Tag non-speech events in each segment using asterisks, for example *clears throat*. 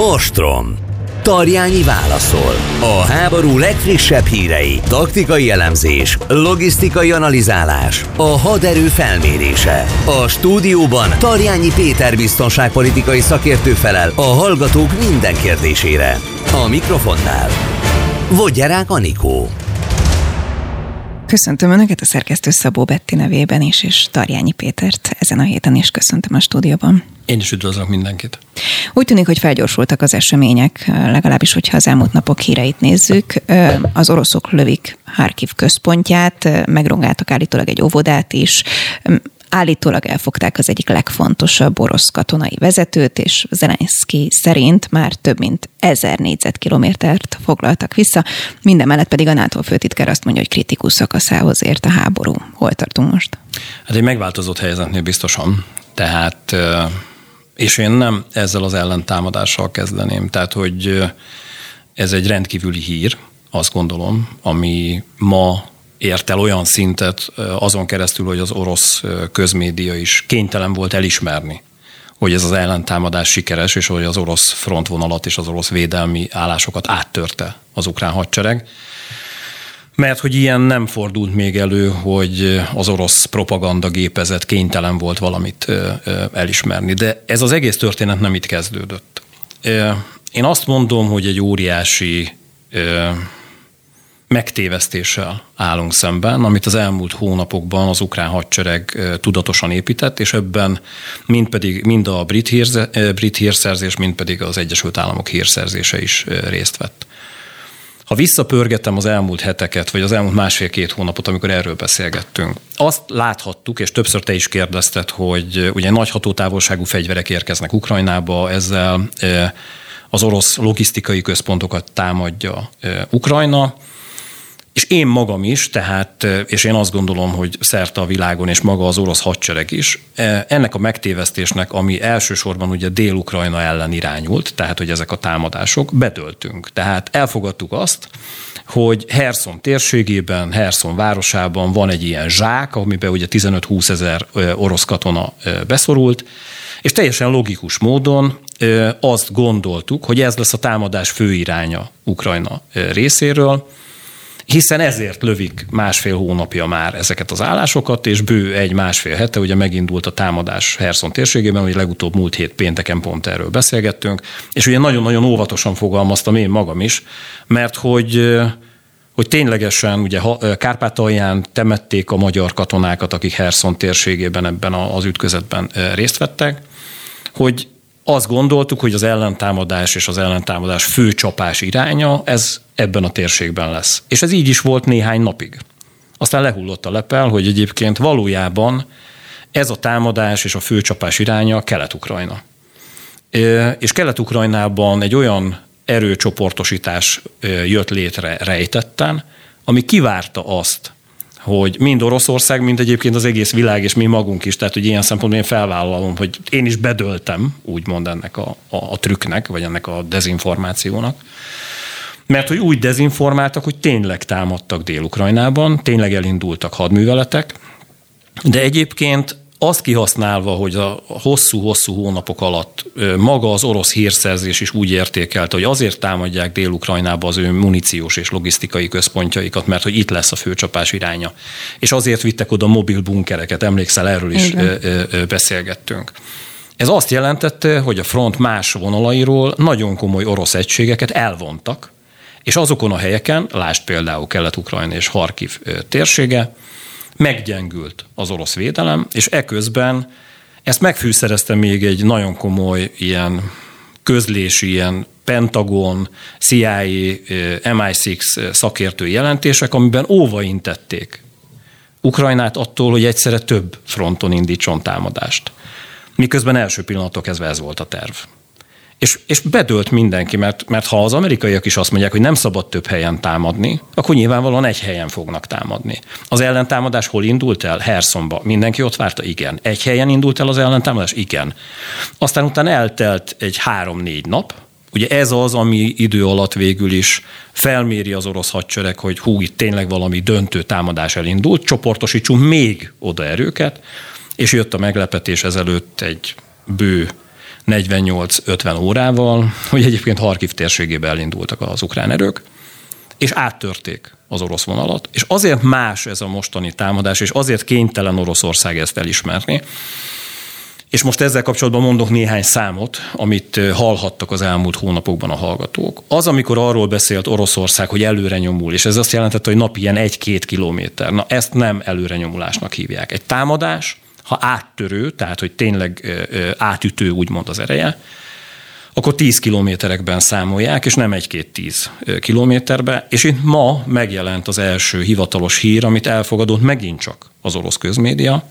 Ostrom. Tarjányi válaszol. A háború legfrissebb hírei, taktikai elemzés, logisztikai analizálás, a haderő felmérése. A stúdióban Tarjányi Péter biztonságpolitikai szakértő felel a hallgatók minden kérdésére. A mikrofonnál Vogyerák Anikó. Köszöntöm Önöket a szerkesztő Szabó Betti nevében is, és Tarjányi Pétert ezen a héten is köszöntöm a stúdióban. Én is üdvözlök mindenkit. Úgy tűnik, hogy felgyorsultak az események, legalábbis, hogyha az elmúlt napok híreit nézzük. Az oroszok lövik Harkiv központját, megrongáltak állítólag egy óvodát is, Állítólag elfogták az egyik legfontosabb orosz katonai vezetőt, és Zelenszky szerint már több mint ezer négyzetkilométert foglaltak vissza. Minden mellett pedig a NATO főtitkár azt mondja, hogy kritikus szakaszához ért a háború. Hol tartunk most? Hát egy megváltozott helyzetnél biztosan. Tehát, és én nem ezzel az ellentámadással kezdeném. Tehát, hogy ez egy rendkívüli hír, azt gondolom, ami ma ért el olyan szintet azon keresztül, hogy az orosz közmédia is kénytelen volt elismerni, hogy ez az ellentámadás sikeres, és hogy az orosz frontvonalat és az orosz védelmi állásokat áttörte az ukrán hadsereg. Mert hogy ilyen nem fordult még elő, hogy az orosz propaganda gépezet kénytelen volt valamit elismerni. De ez az egész történet nem itt kezdődött. Én azt mondom, hogy egy óriási megtévesztéssel állunk szemben, amit az elmúlt hónapokban az ukrán hadsereg tudatosan épített, és ebben mind, pedig, mind a brit, hírze, brit hírszerzés, mind pedig az Egyesült Államok hírszerzése is részt vett. Ha visszapörgetem az elmúlt heteket, vagy az elmúlt másfél-két hónapot, amikor erről beszélgettünk, azt láthattuk, és többször te is kérdezted, hogy ugye nagy hatótávolságú fegyverek érkeznek Ukrajnába, ezzel az orosz logisztikai központokat támadja Ukrajna, és én magam is, tehát, és én azt gondolom, hogy szerte a világon, és maga az orosz hadsereg is, ennek a megtévesztésnek, ami elsősorban ugye Dél-Ukrajna ellen irányult, tehát, hogy ezek a támadások, bedöltünk. Tehát elfogadtuk azt, hogy Herson térségében, Herson városában van egy ilyen zsák, amiben ugye 15-20 ezer orosz katona beszorult, és teljesen logikus módon azt gondoltuk, hogy ez lesz a támadás főiránya Ukrajna részéről, hiszen ezért lövik másfél hónapja már ezeket az állásokat, és bő egy másfél hete ugye megindult a támadás Herson térségében, hogy legutóbb múlt hét pénteken pont erről beszélgettünk, és ugye nagyon-nagyon óvatosan fogalmaztam én magam is, mert hogy hogy ténylegesen ugye Kárpátalján temették a magyar katonákat, akik Herson térségében ebben az ütközetben részt vettek, hogy azt gondoltuk, hogy az ellentámadás és az ellentámadás fő csapás iránya, ez ebben a térségben lesz. És ez így is volt néhány napig. Aztán lehullott a lepel, hogy egyébként valójában ez a támadás és a főcsapás iránya Kelet-Ukrajna. És Kelet-Ukrajnában egy olyan erőcsoportosítás jött létre rejtetten, ami kivárta azt, hogy mind Oroszország, mind egyébként az egész világ, és mi magunk is, tehát hogy ilyen szempontból én felvállalom, hogy én is bedöltem, úgymond ennek a, a, a trükknek, vagy ennek a dezinformációnak. Mert hogy úgy dezinformáltak, hogy tényleg támadtak Dél-Ukrajnában, tényleg elindultak hadműveletek, de egyébként azt kihasználva, hogy a hosszú-hosszú hónapok alatt maga az orosz hírszerzés is úgy értékelte, hogy azért támadják Dél-Ukrajnába az ő muníciós és logisztikai központjaikat, mert hogy itt lesz a főcsapás iránya. És azért vittek oda mobil bunkereket, emlékszel, erről is Igen. beszélgettünk. Ez azt jelentette, hogy a front más vonalairól nagyon komoly orosz egységeket elvontak, és azokon a helyeken, lásd például Kelet-Ukrajna és Harkiv térsége, meggyengült az orosz védelem, és eközben ezt megfűszerezte még egy nagyon komoly ilyen közlési, ilyen Pentagon, CIA, MI6 szakértői jelentések, amiben óvaintették Ukrajnát attól, hogy egyszerre több fronton indítson támadást. Miközben első pillanatok kezdve ez volt a terv. És, és bedölt mindenki, mert, mert ha az amerikaiak is azt mondják, hogy nem szabad több helyen támadni, akkor nyilvánvalóan egy helyen fognak támadni. Az ellentámadás hol indult el? Hersonba. Mindenki ott várta? Igen. Egy helyen indult el az ellentámadás? Igen. Aztán utána eltelt egy három-négy nap, Ugye ez az, ami idő alatt végül is felméri az orosz hadsereg, hogy hú, itt tényleg valami döntő támadás elindult, csoportosítsunk még oda erőket, és jött a meglepetés ezelőtt egy bő 48-50 órával, hogy egyébként Harkiv térségébe elindultak az ukrán erők, és áttörték az orosz vonalat, és azért más ez a mostani támadás, és azért kénytelen Oroszország ezt elismerni, és most ezzel kapcsolatban mondok néhány számot, amit hallhattak az elmúlt hónapokban a hallgatók. Az, amikor arról beszélt Oroszország, hogy előre nyomul, és ez azt jelentette, hogy napi ilyen egy-két kilométer. Na, ezt nem előre nyomulásnak hívják. Egy támadás, ha áttörő, tehát hogy tényleg átütő úgymond az ereje, akkor 10 kilométerekben számolják, és nem egy-két 10 kilométerbe. És itt ma megjelent az első hivatalos hír, amit elfogadott megint csak az orosz közmédia,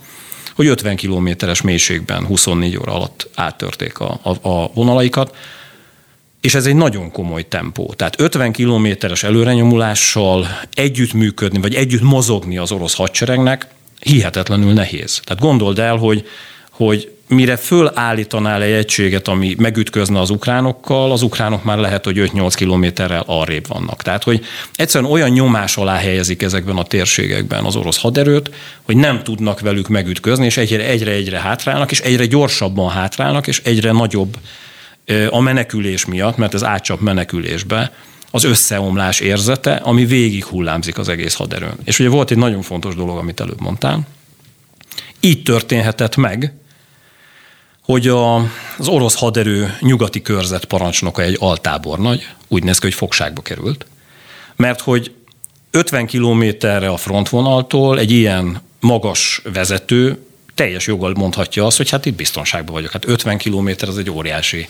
hogy 50 kilométeres mélységben 24 óra alatt áttörték a, a, a vonalaikat, és ez egy nagyon komoly tempó. Tehát 50 kilométeres előrenyomulással együttműködni, vagy együtt mozogni az orosz hadseregnek hihetetlenül nehéz. Tehát gondold el, hogy, hogy mire fölállítanál egy egységet, ami megütközne az ukránokkal, az ukránok már lehet, hogy 5-8 kilométerrel arrébb vannak. Tehát, hogy egyszerűen olyan nyomás alá helyezik ezekben a térségekben az orosz haderőt, hogy nem tudnak velük megütközni, és egyre-egyre hátrálnak, és egyre gyorsabban hátrálnak, és egyre nagyobb a menekülés miatt, mert ez átcsap menekülésbe, az összeomlás érzete, ami végig hullámzik az egész haderőn. És ugye volt egy nagyon fontos dolog, amit előbb mondtál. Így történhetett meg, hogy a, az orosz haderő nyugati körzet parancsnoka egy altábornagy, úgy néz ki, hogy fogságba került, mert hogy 50 kilométerre a frontvonaltól egy ilyen magas vezető teljes joggal mondhatja azt, hogy hát itt biztonságban vagyok. Hát 50 kilométer az egy óriási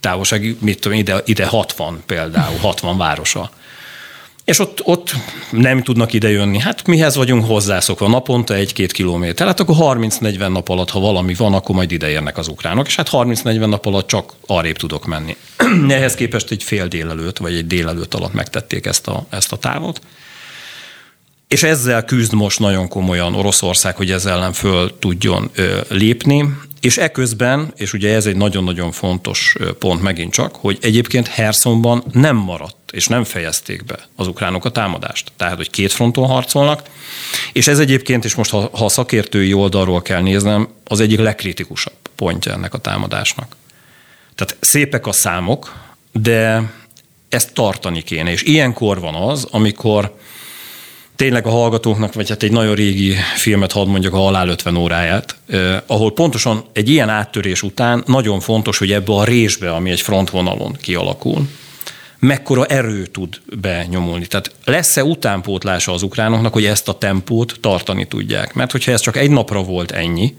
távolság, mit tudom, ide, ide 60 például, 60 városa. És ott, ott nem tudnak idejönni. Hát mihez vagyunk hozzászokva? Naponta egy-két kilométer. Hát akkor 30-40 nap alatt, ha valami van, akkor majd ideérnek az ukránok, és hát 30-40 nap alatt csak arrébb tudok menni. *clears throat* Ehhez képest egy fél délelőtt, vagy egy délelőtt alatt megtették ezt a, ezt a távot. És ezzel küzd most nagyon komolyan Oroszország, hogy ezzel ellen föl tudjon lépni. És eközben, és ugye ez egy nagyon-nagyon fontos pont megint csak, hogy egyébként Herszonban nem maradt, és nem fejezték be az ukránok a támadást. Tehát, hogy két fronton harcolnak, és ez egyébként, és most ha, ha a szakértői oldalról kell néznem, az egyik legkritikusabb pontja ennek a támadásnak. Tehát szépek a számok, de ezt tartani kéne. És ilyenkor van az, amikor tényleg a hallgatóknak, vagy hát egy nagyon régi filmet hadd mondjak, a Halál 50 óráját, eh, ahol pontosan egy ilyen áttörés után nagyon fontos, hogy ebbe a résbe, ami egy frontvonalon kialakul, mekkora erő tud benyomulni. Tehát lesz-e utánpótlása az ukránoknak, hogy ezt a tempót tartani tudják? Mert hogyha ez csak egy napra volt ennyi,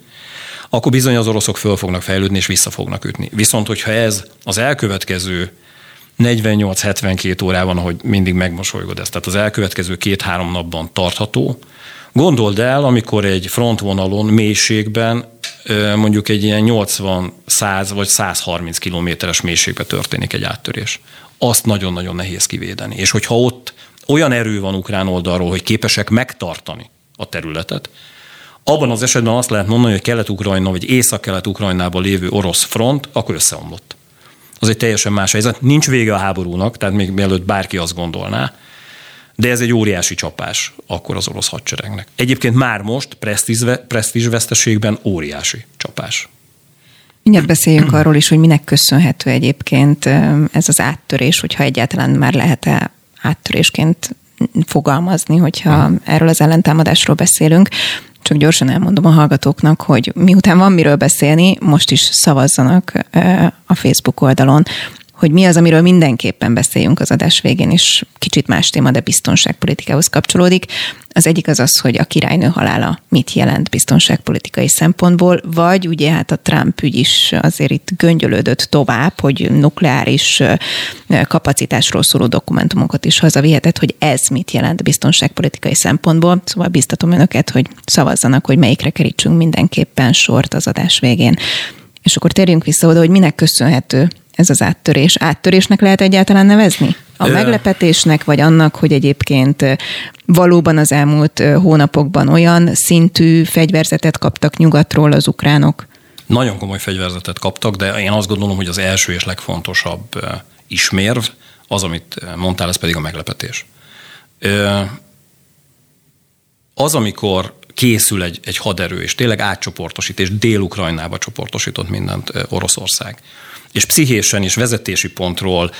akkor bizony az oroszok föl fognak fejlődni és vissza fognak ütni. Viszont, hogyha ez az elkövetkező 48-72 órában, ahogy mindig megmosolygod ezt, tehát az elkövetkező két-három napban tartható. Gondold el, amikor egy frontvonalon, mélységben mondjuk egy ilyen 80, 100 vagy 130 kilométeres mélységbe történik egy áttörés. Azt nagyon-nagyon nehéz kivédeni. És hogyha ott olyan erő van ukrán oldalról, hogy képesek megtartani a területet, abban az esetben azt lehet mondani, hogy Kelet-Ukrajna vagy Észak-Kelet-Ukrajnában lévő orosz front akkor összeomlott az egy teljesen más helyzet. Nincs vége a háborúnak, tehát még mielőtt bárki azt gondolná, de ez egy óriási csapás akkor az orosz hadseregnek. Egyébként már most presztízsveszteségben óriási csapás. Mindjárt beszéljünk arról is, hogy minek köszönhető egyébként ez az áttörés, hogyha egyáltalán már lehet-e áttörésként fogalmazni, hogyha erről az ellentámadásról beszélünk. Csak gyorsan elmondom a hallgatóknak, hogy miután van miről beszélni, most is szavazzanak a Facebook oldalon hogy mi az, amiről mindenképpen beszéljünk az adás végén, és kicsit más téma, de biztonságpolitikához kapcsolódik. Az egyik az az, hogy a királynő halála mit jelent biztonságpolitikai szempontból, vagy ugye hát a Trump ügy is azért itt göngyölődött tovább, hogy nukleáris kapacitásról szóló dokumentumokat is hazavihetett, hogy ez mit jelent biztonságpolitikai szempontból. Szóval biztatom önöket, hogy szavazzanak, hogy melyikre kerítsünk mindenképpen sort az adás végén. És akkor térjünk vissza oda, hogy minek köszönhető ez az áttörés? Áttörésnek lehet egyáltalán nevezni? A meglepetésnek, vagy annak, hogy egyébként valóban az elmúlt hónapokban olyan szintű fegyverzetet kaptak nyugatról az ukránok? Nagyon komoly fegyverzetet kaptak, de én azt gondolom, hogy az első és legfontosabb ismérv az, amit mondtál, ez pedig a meglepetés. Az, amikor készül egy, egy haderő, és tényleg átcsoportosít, és Dél-Ukrajnába csoportosított mindent Oroszország, és pszichésen és vezetési pontról,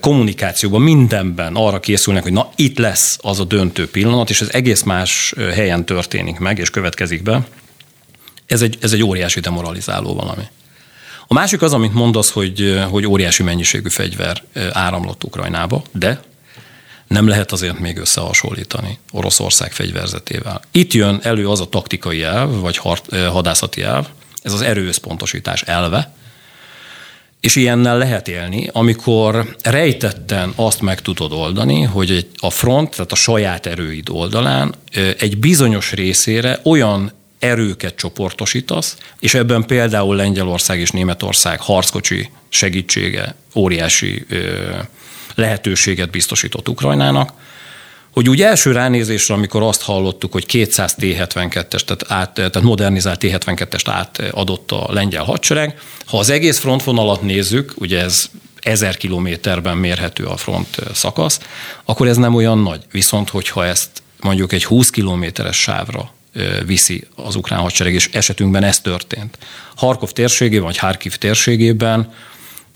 kommunikációban, mindenben arra készülnek, hogy na itt lesz az a döntő pillanat, és ez egész más helyen történik meg, és következik be. Ez egy, ez egy óriási demoralizáló valami. A másik az, amit mondasz, hogy, hogy óriási mennyiségű fegyver áramlott Ukrajnába, de nem lehet azért még összehasonlítani Oroszország fegyverzetével. Itt jön elő az a taktikai elv, vagy hadászati elv, ez az erőösszpontosítás elve, és ilyennel lehet élni, amikor rejtetten azt meg tudod oldani, hogy a front, tehát a saját erőid oldalán egy bizonyos részére olyan erőket csoportosítasz, és ebben például Lengyelország és Németország harckocsi segítsége óriási lehetőséget biztosított Ukrajnának, hogy úgy első ránézésre, amikor azt hallottuk, hogy 200 T-72-es, tehát, át, tehát modernizált T-72-est átadott a lengyel hadsereg, ha az egész frontvonalat nézzük, ugye ez ezer kilométerben mérhető a front szakasz, akkor ez nem olyan nagy. Viszont, hogyha ezt mondjuk egy 20 kilométeres sávra viszi az ukrán hadsereg, és esetünkben ez történt. Harkov térségében, vagy Harkiv térségében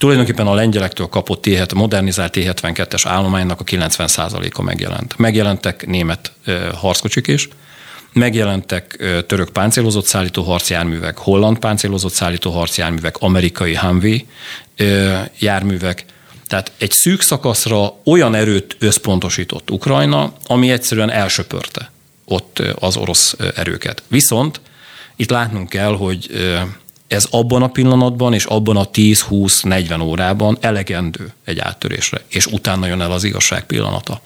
tulajdonképpen a lengyelektől kapott T7, modernizált T-72-es állománynak a 90%-a megjelent. Megjelentek német harckocsik is, megjelentek török páncélozott szállító harcjárművek, holland páncélozott szállító harcjárművek, amerikai Humvee járművek, tehát egy szűk szakaszra olyan erőt összpontosított Ukrajna, ami egyszerűen elsöpörte ott az orosz erőket. Viszont itt látnunk kell, hogy ez abban a pillanatban és abban a 10-20-40 órában elegendő egy áttörésre, és utána jön el az igazság pillanata.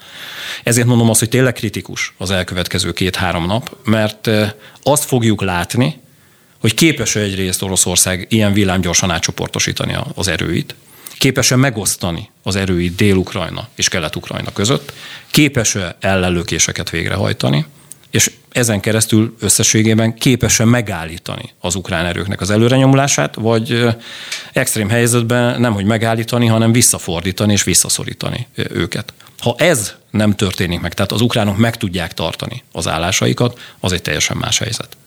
Ezért mondom azt, hogy tényleg kritikus az elkövetkező két-három nap, mert azt fogjuk látni, hogy képes egyrészt Oroszország ilyen villámgyorsan átcsoportosítani az erőit, képes-e megosztani az erőit Dél-Ukrajna és Kelet-Ukrajna között, képes-e ellenlökéseket végrehajtani, és ezen keresztül összességében képes-e megállítani az ukrán erőknek az előrenyomulását, vagy extrém helyzetben nem hogy megállítani, hanem visszafordítani és visszaszorítani őket. Ha ez nem történik meg, tehát az ukránok meg tudják tartani az állásaikat, az egy teljesen más helyzet.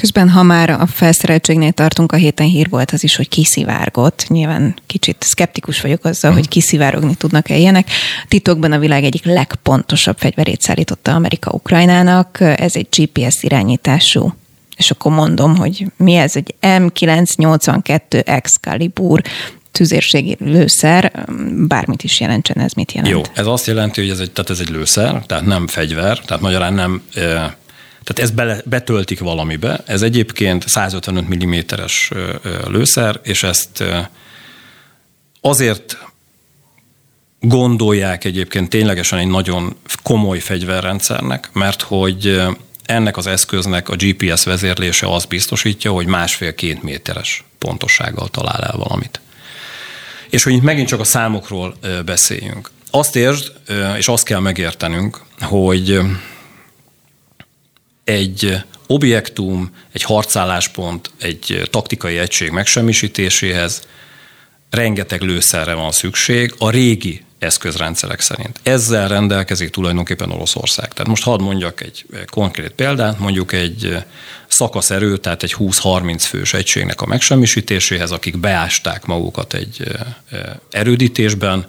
Közben, ha már a felszereltségnél tartunk, a héten hír volt az is, hogy kiszivárgott. Nyilván kicsit szkeptikus vagyok azzal, hogy kiszivárogni tudnak-e ilyenek. Titokban a világ egyik legpontosabb fegyverét szállította Amerika Ukrajnának. Ez egy GPS irányítású és akkor mondom, hogy mi ez egy M982 Excalibur tüzérségi lőszer, bármit is jelentsen, ez mit jelent? Jó, ez azt jelenti, hogy ez egy, tehát ez egy lőszer, tehát nem fegyver, tehát magyarán nem tehát ez bele, betöltik valamibe. Ez egyébként 155 mm-es lőszer, és ezt azért gondolják egyébként ténylegesen egy nagyon komoly fegyverrendszernek, mert hogy ennek az eszköznek a GPS vezérlése azt biztosítja, hogy másfél-két méteres pontossággal talál el valamit. És hogy itt megint csak a számokról beszéljünk. Azt értsd, és azt kell megértenünk, hogy egy objektum, egy harcálláspont, egy taktikai egység megsemmisítéséhez rengeteg lőszerre van szükség a régi eszközrendszerek szerint. Ezzel rendelkezik tulajdonképpen Oroszország. Tehát most hadd mondjak egy konkrét példát, mondjuk egy szakaszerő, tehát egy 20-30 fős egységnek a megsemmisítéséhez, akik beásták magukat egy erődítésben,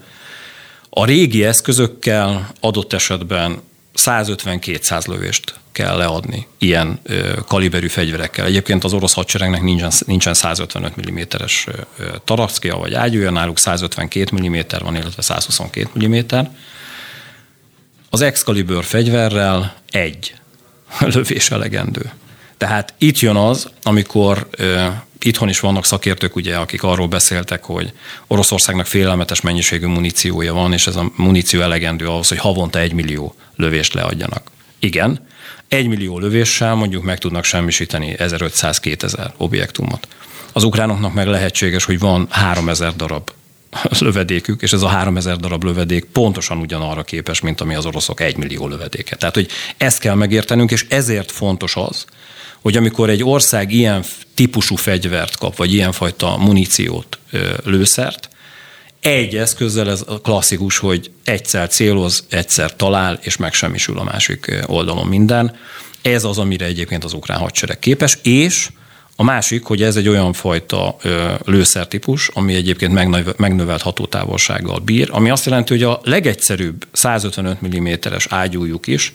a régi eszközökkel adott esetben 150-200 lövést kell leadni ilyen ö, kaliberű fegyverekkel. Egyébként az orosz hadseregnek nincsen, nincsen 155 mm-es tarackia vagy ágyúja, náluk 152 mm van, illetve 122 mm. Az Excalibur fegyverrel egy *laughs* lövés elegendő. Tehát itt jön az, amikor itthon is vannak szakértők, ugye, akik arról beszéltek, hogy Oroszországnak félelmetes mennyiségű muníciója van, és ez a muníció elegendő ahhoz, hogy havonta egy millió lövést leadjanak. Igen, egy millió lövéssel mondjuk meg tudnak semmisíteni 1500-2000 objektumot. Az ukránoknak meg lehetséges, hogy van 3000 darab lövedékük, és ez a 3000 darab lövedék pontosan ugyanarra képes, mint ami az oroszok 1 millió lövedéke. Tehát, hogy ezt kell megértenünk, és ezért fontos az, hogy amikor egy ország ilyen típusú fegyvert kap, vagy ilyenfajta muníciót, lőszert, egy eszközzel ez a klasszikus, hogy egyszer céloz, egyszer talál, és megsemmisül a másik oldalon minden. Ez az, amire egyébként az ukrán hadsereg képes, és A másik, hogy ez egy olyan fajta lőszertípus, ami egyébként megnövelt hatótávolsággal bír, ami azt jelenti, hogy a legegyszerűbb 155 mm-es ágyújuk is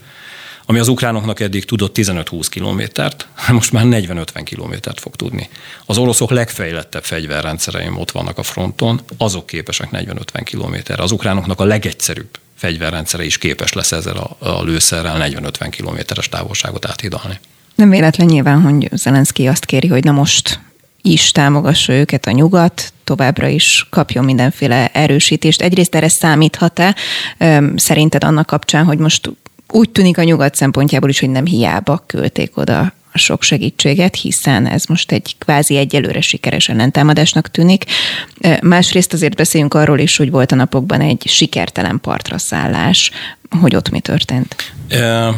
ami az ukránoknak eddig tudott 15-20 kilométert, *laughs* most már 40-50 kilométert fog tudni. Az oroszok legfejlettebb fegyverrendszereim ott vannak a fronton, azok képesek 40-50 kilométerre. Az ukránoknak a legegyszerűbb fegyverrendszere is képes lesz ezzel a, a lőszerrel 40-50 kilométeres távolságot áthidalni. Nem véletlen nyilván, hogy Zelenszky azt kéri, hogy na most is támogassa őket a nyugat, továbbra is kapjon mindenféle erősítést. Egyrészt erre számíthat-e szerinted annak kapcsán, hogy most úgy tűnik a nyugat szempontjából is, hogy nem hiába költék oda a sok segítséget, hiszen ez most egy kvázi egyelőre sikeres ellentámadásnak tűnik. Másrészt azért beszéljünk arról is, hogy volt a napokban egy sikertelen partra szállás, hogy ott mi történt. Eh,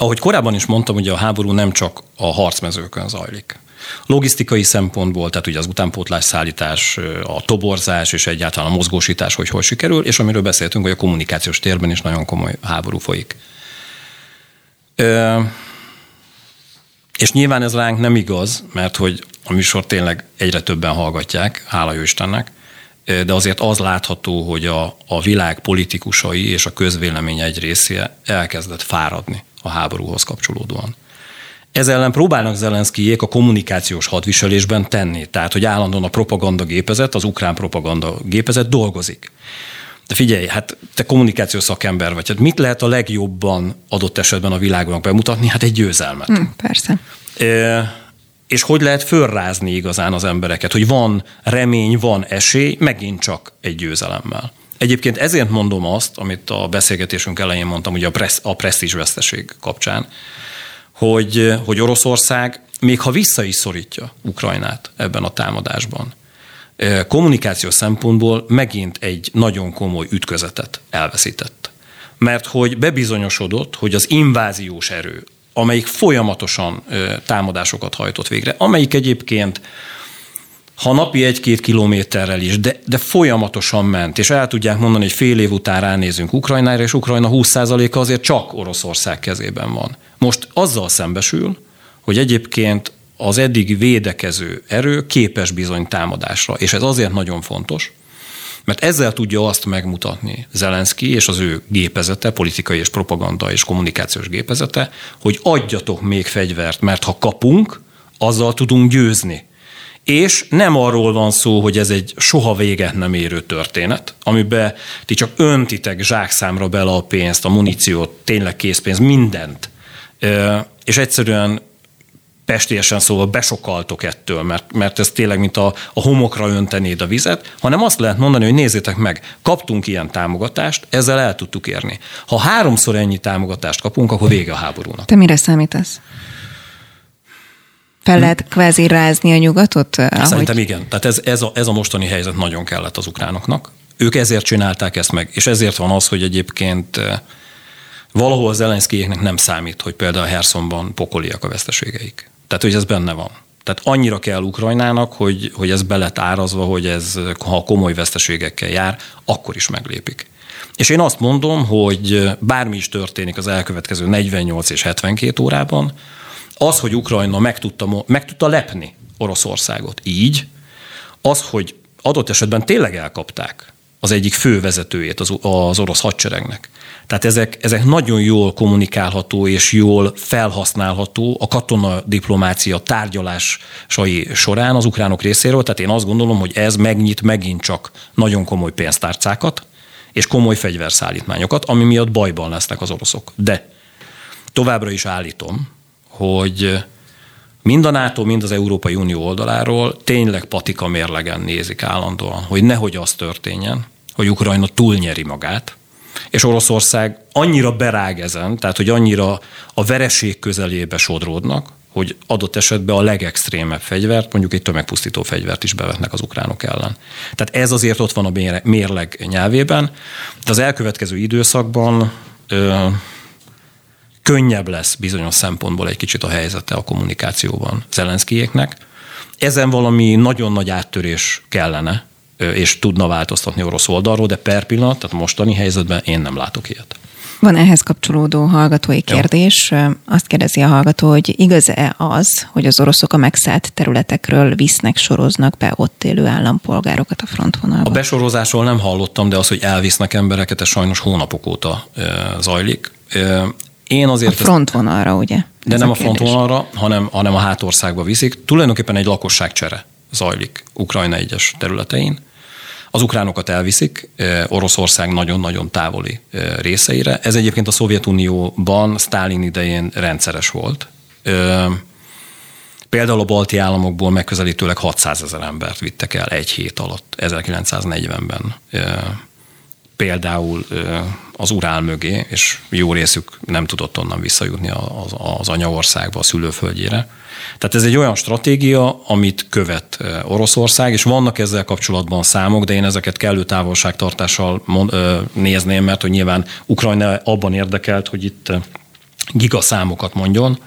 ahogy korábban is mondtam, hogy a háború nem csak a harcmezőkön zajlik. Logisztikai szempontból, tehát ugye az utánpótlás szállítás, a toborzás és egyáltalán a mozgósítás, hogy hogy sikerül, és amiről beszéltünk, hogy a kommunikációs térben is nagyon komoly háború folyik. És nyilván ez ránk nem igaz, mert hogy a műsor tényleg egyre többen hallgatják, hála jó Istennek, de azért az látható, hogy a, a világ politikusai és a közvélemény egy része elkezdett fáradni a háborúhoz kapcsolódóan. Ez ellen próbálnak Zelenszkijék a kommunikációs hadviselésben tenni, tehát hogy állandóan a propaganda gépezet, az ukrán propaganda gépezet dolgozik. De figyelj, hát te kommunikációs szakember vagy, hát mit lehet a legjobban adott esetben a világnak bemutatni? Hát egy győzelmet. Hmm, persze. E, és hogy lehet fölrázni igazán az embereket, hogy van remény, van esély, megint csak egy győzelemmel. Egyébként ezért mondom azt, amit a beszélgetésünk elején mondtam, ugye a, pressz, a presztízs veszteség kapcsán, hogy, hogy Oroszország, még ha vissza is szorítja Ukrajnát ebben a támadásban, kommunikációs szempontból megint egy nagyon komoly ütközetet elveszített. Mert hogy bebizonyosodott, hogy az inváziós erő, amelyik folyamatosan támadásokat hajtott végre, amelyik egyébként ha napi egy-két kilométerrel is, de, de folyamatosan ment, és el tudják mondani, hogy fél év után ránézünk Ukrajnára, és Ukrajna 20%-a azért csak Oroszország kezében van. Most azzal szembesül, hogy egyébként az eddig védekező erő képes bizony támadásra. És ez azért nagyon fontos, mert ezzel tudja azt megmutatni Zelenszky és az ő gépezete, politikai és propaganda és kommunikációs gépezete, hogy adjatok még fegyvert, mert ha kapunk, azzal tudunk győzni. És nem arról van szó, hogy ez egy soha véget nem érő történet, amiben ti csak öntitek zsákszámra bele a pénzt, a muníciót, tényleg készpénz, mindent. És egyszerűen pestélyesen szóval besokaltok ettől, mert, mert ez tényleg mint a, a homokra öntenéd a vizet, hanem azt lehet mondani, hogy nézzétek meg, kaptunk ilyen támogatást, ezzel el tudtuk érni. Ha háromszor ennyi támogatást kapunk, akkor vége a háborúnak. Te mire számítasz? Fel lehet kvázi rázni a nyugatot? Ahogy... Szerintem igen. Tehát ez, ez, a, ez a mostani helyzet nagyon kellett az ukránoknak. Ők ezért csinálták ezt meg, és ezért van az, hogy egyébként eh, valahol az ellenszkijéknek nem számít, hogy például a Hersonban pokoliak a veszteségeik. Tehát, hogy ez benne van. Tehát annyira kell Ukrajnának, hogy, hogy ez be lett árazva, hogy ez, ha komoly veszteségekkel jár, akkor is meglépik. És én azt mondom, hogy bármi is történik az elkövetkező 48 és 72 órában, az, hogy Ukrajna meg tudta, meg tudta lepni Oroszországot így, az, hogy adott esetben tényleg elkapták az egyik fő vezetőjét az, az orosz hadseregnek. Tehát ezek, ezek nagyon jól kommunikálható és jól felhasználható a katona diplomácia tárgyalásai során az ukránok részéről. Tehát én azt gondolom, hogy ez megnyit megint csak nagyon komoly pénztárcákat és komoly fegyverszállítmányokat, ami miatt bajban lesznek az oroszok. De továbbra is állítom, hogy mind a NATO, mind az Európai Unió oldaláról tényleg patika mérlegen nézik állandóan, hogy nehogy az történjen, hogy Ukrajna túlnyeri magát, és Oroszország annyira berág ezen, tehát hogy annyira a vereség közelébe sodródnak, hogy adott esetben a legextrémebb fegyvert, mondjuk egy tömegpusztító fegyvert is bevetnek az ukránok ellen. Tehát ez azért ott van a mérleg nyelvében, de az elkövetkező időszakban ö, könnyebb lesz bizonyos szempontból egy kicsit a helyzete a kommunikációban Zelenszkijéknek. Ezen valami nagyon nagy áttörés kellene, és tudna változtatni orosz oldalról, de per pillanat, tehát mostani helyzetben én nem látok ilyet. Van ehhez kapcsolódó hallgatói kérdés. Jó. Azt kérdezi a hallgató, hogy igaz-e az, hogy az oroszok a megszállt területekről visznek, soroznak be ott élő állampolgárokat a frontvonalba? A besorozásról nem hallottam, de az, hogy elvisznek embereket, ez sajnos hónapok óta zajlik. Én azért... A frontvonalra, ugye? De nem a, a frontvonalra, hanem, hanem a hátországba viszik. Tulajdonképpen egy lakosságcsere zajlik Ukrajna egyes területein. Az ukránokat elviszik Oroszország nagyon-nagyon távoli részeire. Ez egyébként a Szovjetunióban Sztálin idején rendszeres volt. Például a balti államokból megközelítőleg 600 ezer embert vittek el egy hét alatt, 1940-ben például az Urál mögé, és jó részük nem tudott onnan visszajutni az, az anyaországba, a szülőföldjére. Tehát ez egy olyan stratégia, amit követ Oroszország, és vannak ezzel kapcsolatban számok, de én ezeket kellő távolságtartással nézném, mert hogy nyilván Ukrajna abban érdekelt, hogy itt gigaszámokat mondjon,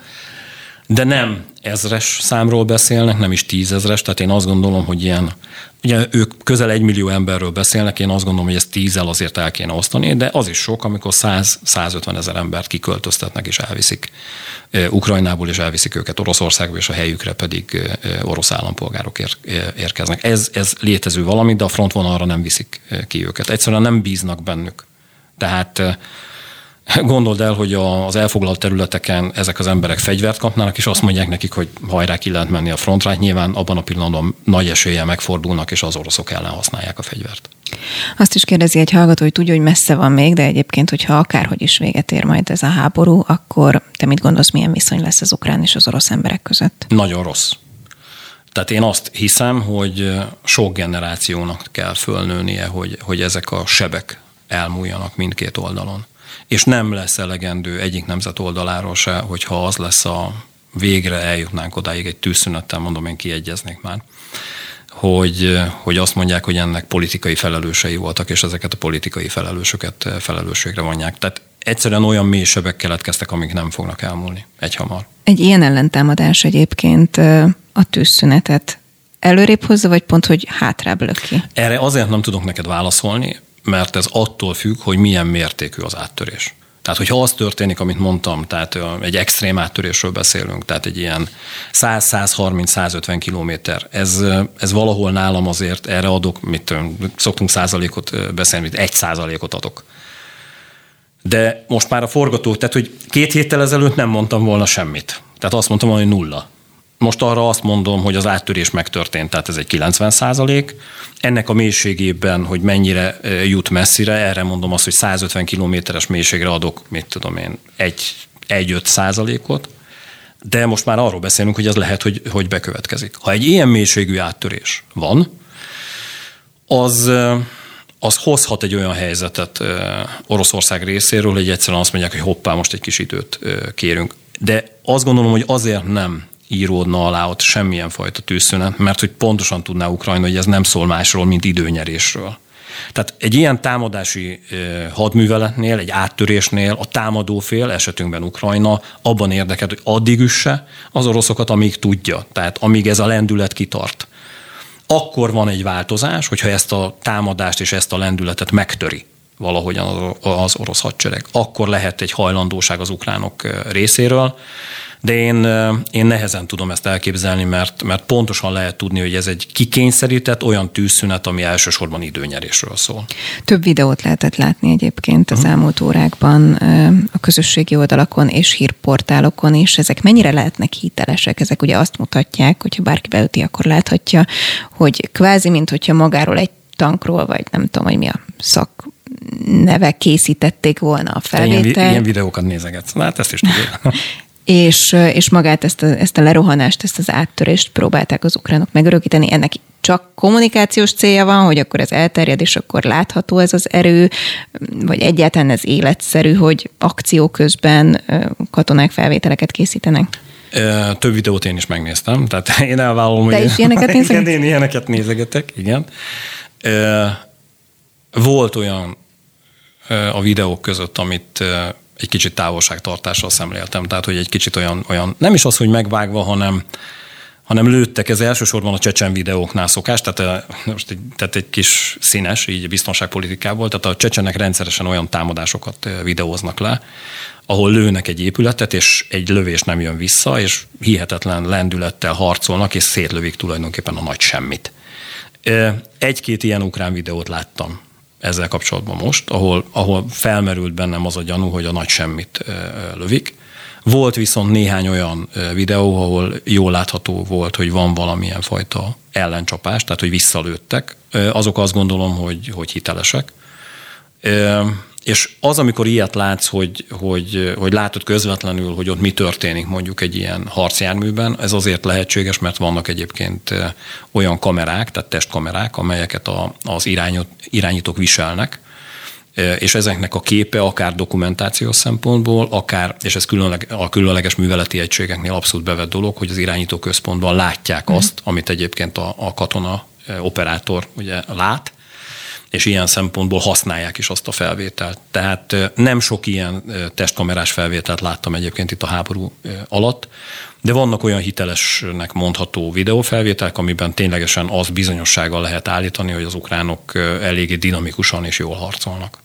de nem ezres számról beszélnek, nem is tízezres, tehát én azt gondolom, hogy ilyen, ugye ők közel egy millió emberről beszélnek, én azt gondolom, hogy ezt tízzel azért el kéne osztani, de az is sok, amikor 100-150 ezer embert kiköltöztetnek és elviszik Ukrajnából, és elviszik őket Oroszországba, és a helyükre pedig orosz állampolgárok érkeznek. Ez, ez létező valami, de a frontvonalra nem viszik ki őket. Egyszerűen nem bíznak bennük. Tehát Gondold el, hogy az elfoglalt területeken ezek az emberek fegyvert kapnának, és azt mondják nekik, hogy hajrá ki lehet menni a frontra. Hát nyilván abban a pillanatban nagy eséllyel megfordulnak, és az oroszok ellen használják a fegyvert. Azt is kérdezi egy hallgató, hogy tudja, hogy messze van még, de egyébként, hogyha akárhogy is véget ér majd ez a háború, akkor te mit gondolsz, milyen viszony lesz az ukrán és az orosz emberek között? Nagyon rossz. Tehát én azt hiszem, hogy sok generációnak kell fölnőnie, hogy, hogy ezek a sebek elmúljanak mindkét oldalon és nem lesz elegendő egyik nemzet oldaláról se, hogyha az lesz a végre eljutnánk odáig egy tűzszünettel, mondom, én kiegyeznék már, hogy, hogy azt mondják, hogy ennek politikai felelősei voltak, és ezeket a politikai felelősöket felelősségre vonják. Tehát egyszerűen olyan mély sebek keletkeztek, amik nem fognak elmúlni egyhamar. Egy ilyen ellentámadás egyébként a tűzszünetet előrébb hozza, vagy pont, hogy hátrább löki? Erre azért nem tudok neked válaszolni, mert ez attól függ, hogy milyen mértékű az áttörés. Tehát, hogyha az történik, amit mondtam, tehát egy extrém áttörésről beszélünk, tehát egy ilyen 100-130-150 kilométer, ez, ez valahol nálam azért erre adok, mit szoktunk százalékot beszélni, mit egy százalékot adok. De most már a forgató, tehát hogy két héttel ezelőtt nem mondtam volna semmit. Tehát azt mondtam, hogy nulla. Most arra azt mondom, hogy az áttörés megtörtént, tehát ez egy 90 százalék. Ennek a mélységében, hogy mennyire jut messzire, erre mondom azt, hogy 150 kilométeres mélységre adok, mit tudom én, egy, egy 5 százalékot. De most már arról beszélünk, hogy ez lehet, hogy, hogy bekövetkezik. Ha egy ilyen mélységű áttörés van, az, az hozhat egy olyan helyzetet Oroszország részéről, hogy egyszerűen azt mondják, hogy hoppá, most egy kis időt kérünk. De azt gondolom, hogy azért nem íródna alá ott semmilyen fajta tűzszünet, mert hogy pontosan tudná Ukrajna, hogy ez nem szól másról, mint időnyerésről. Tehát egy ilyen támadási hadműveletnél, egy áttörésnél a támadó fél, esetünkben Ukrajna, abban érdekelt, hogy addig üsse az oroszokat, amíg tudja. Tehát amíg ez a lendület kitart. Akkor van egy változás, hogyha ezt a támadást és ezt a lendületet megtöri valahogyan az orosz hadsereg. Akkor lehet egy hajlandóság az ukránok részéről de én, én nehezen tudom ezt elképzelni, mert, mert pontosan lehet tudni, hogy ez egy kikényszerített olyan tűzszünet, ami elsősorban időnyerésről szól. Több videót lehetett látni egyébként az uh-huh. elmúlt órákban a közösségi oldalakon és hírportálokon is. Ezek mennyire lehetnek hitelesek? Ezek ugye azt mutatják, hogyha bárki beüti, akkor láthatja, hogy kvázi, mint hogyha magáról egy tankról, vagy nem tudom, hogy mi a szak neve készítették volna a felvételt. Ilyen, ilyen videókat nézegetsz. Hát ezt is tudjuk. *laughs* és, és magát ezt a, ezt a lerohanást, ezt az áttörést próbálták az ukránok megörökíteni. Ennek csak kommunikációs célja van, hogy akkor ez elterjed, és akkor látható ez az erő, vagy egyáltalán ez életszerű, hogy akció közben katonák felvételeket készítenek? Több videót én is megnéztem, tehát *laughs* én elvállalom, Te hogy... is ilyeneket *laughs* nézegetek? én ilyeneket nézegetek, igen. Volt olyan a videók között, amit egy kicsit távolságtartással szemléltem. Tehát, hogy egy kicsit olyan, olyan nem is az, hogy megvágva, hanem, hanem lőttek, ez elsősorban a csecsen videóknál szokás, tehát, most egy, tehát egy kis színes, így biztonságpolitikából, tehát a csecsenek rendszeresen olyan támadásokat videóznak le, ahol lőnek egy épületet, és egy lövés nem jön vissza, és hihetetlen lendülettel harcolnak, és szétlövik tulajdonképpen a nagy semmit. Egy-két ilyen ukrán videót láttam ezzel kapcsolatban most, ahol, ahol felmerült bennem az a gyanú, hogy a nagy semmit lövik. Volt viszont néhány olyan videó, ahol jól látható volt, hogy van valamilyen fajta ellencsapás, tehát hogy visszalőttek. Azok azt gondolom, hogy, hogy hitelesek. És az, amikor ilyet látsz, hogy, hogy, hogy látod közvetlenül, hogy ott mi történik mondjuk egy ilyen harcjárműben, ez azért lehetséges, mert vannak egyébként olyan kamerák, tehát testkamerák, amelyeket a, az irányot, irányítók viselnek, és ezeknek a képe akár dokumentációs szempontból, akár, és ez különleg, a különleges műveleti egységeknél abszolút bevett dolog, hogy az irányító központban látják mm. azt, amit egyébként a, a katona operátor ugye lát, és ilyen szempontból használják is azt a felvételt. Tehát nem sok ilyen testkamerás felvételt láttam egyébként itt a háború alatt, de vannak olyan hitelesnek mondható videófelvételek, amiben ténylegesen az bizonyossággal lehet állítani, hogy az ukránok eléggé dinamikusan és jól harcolnak.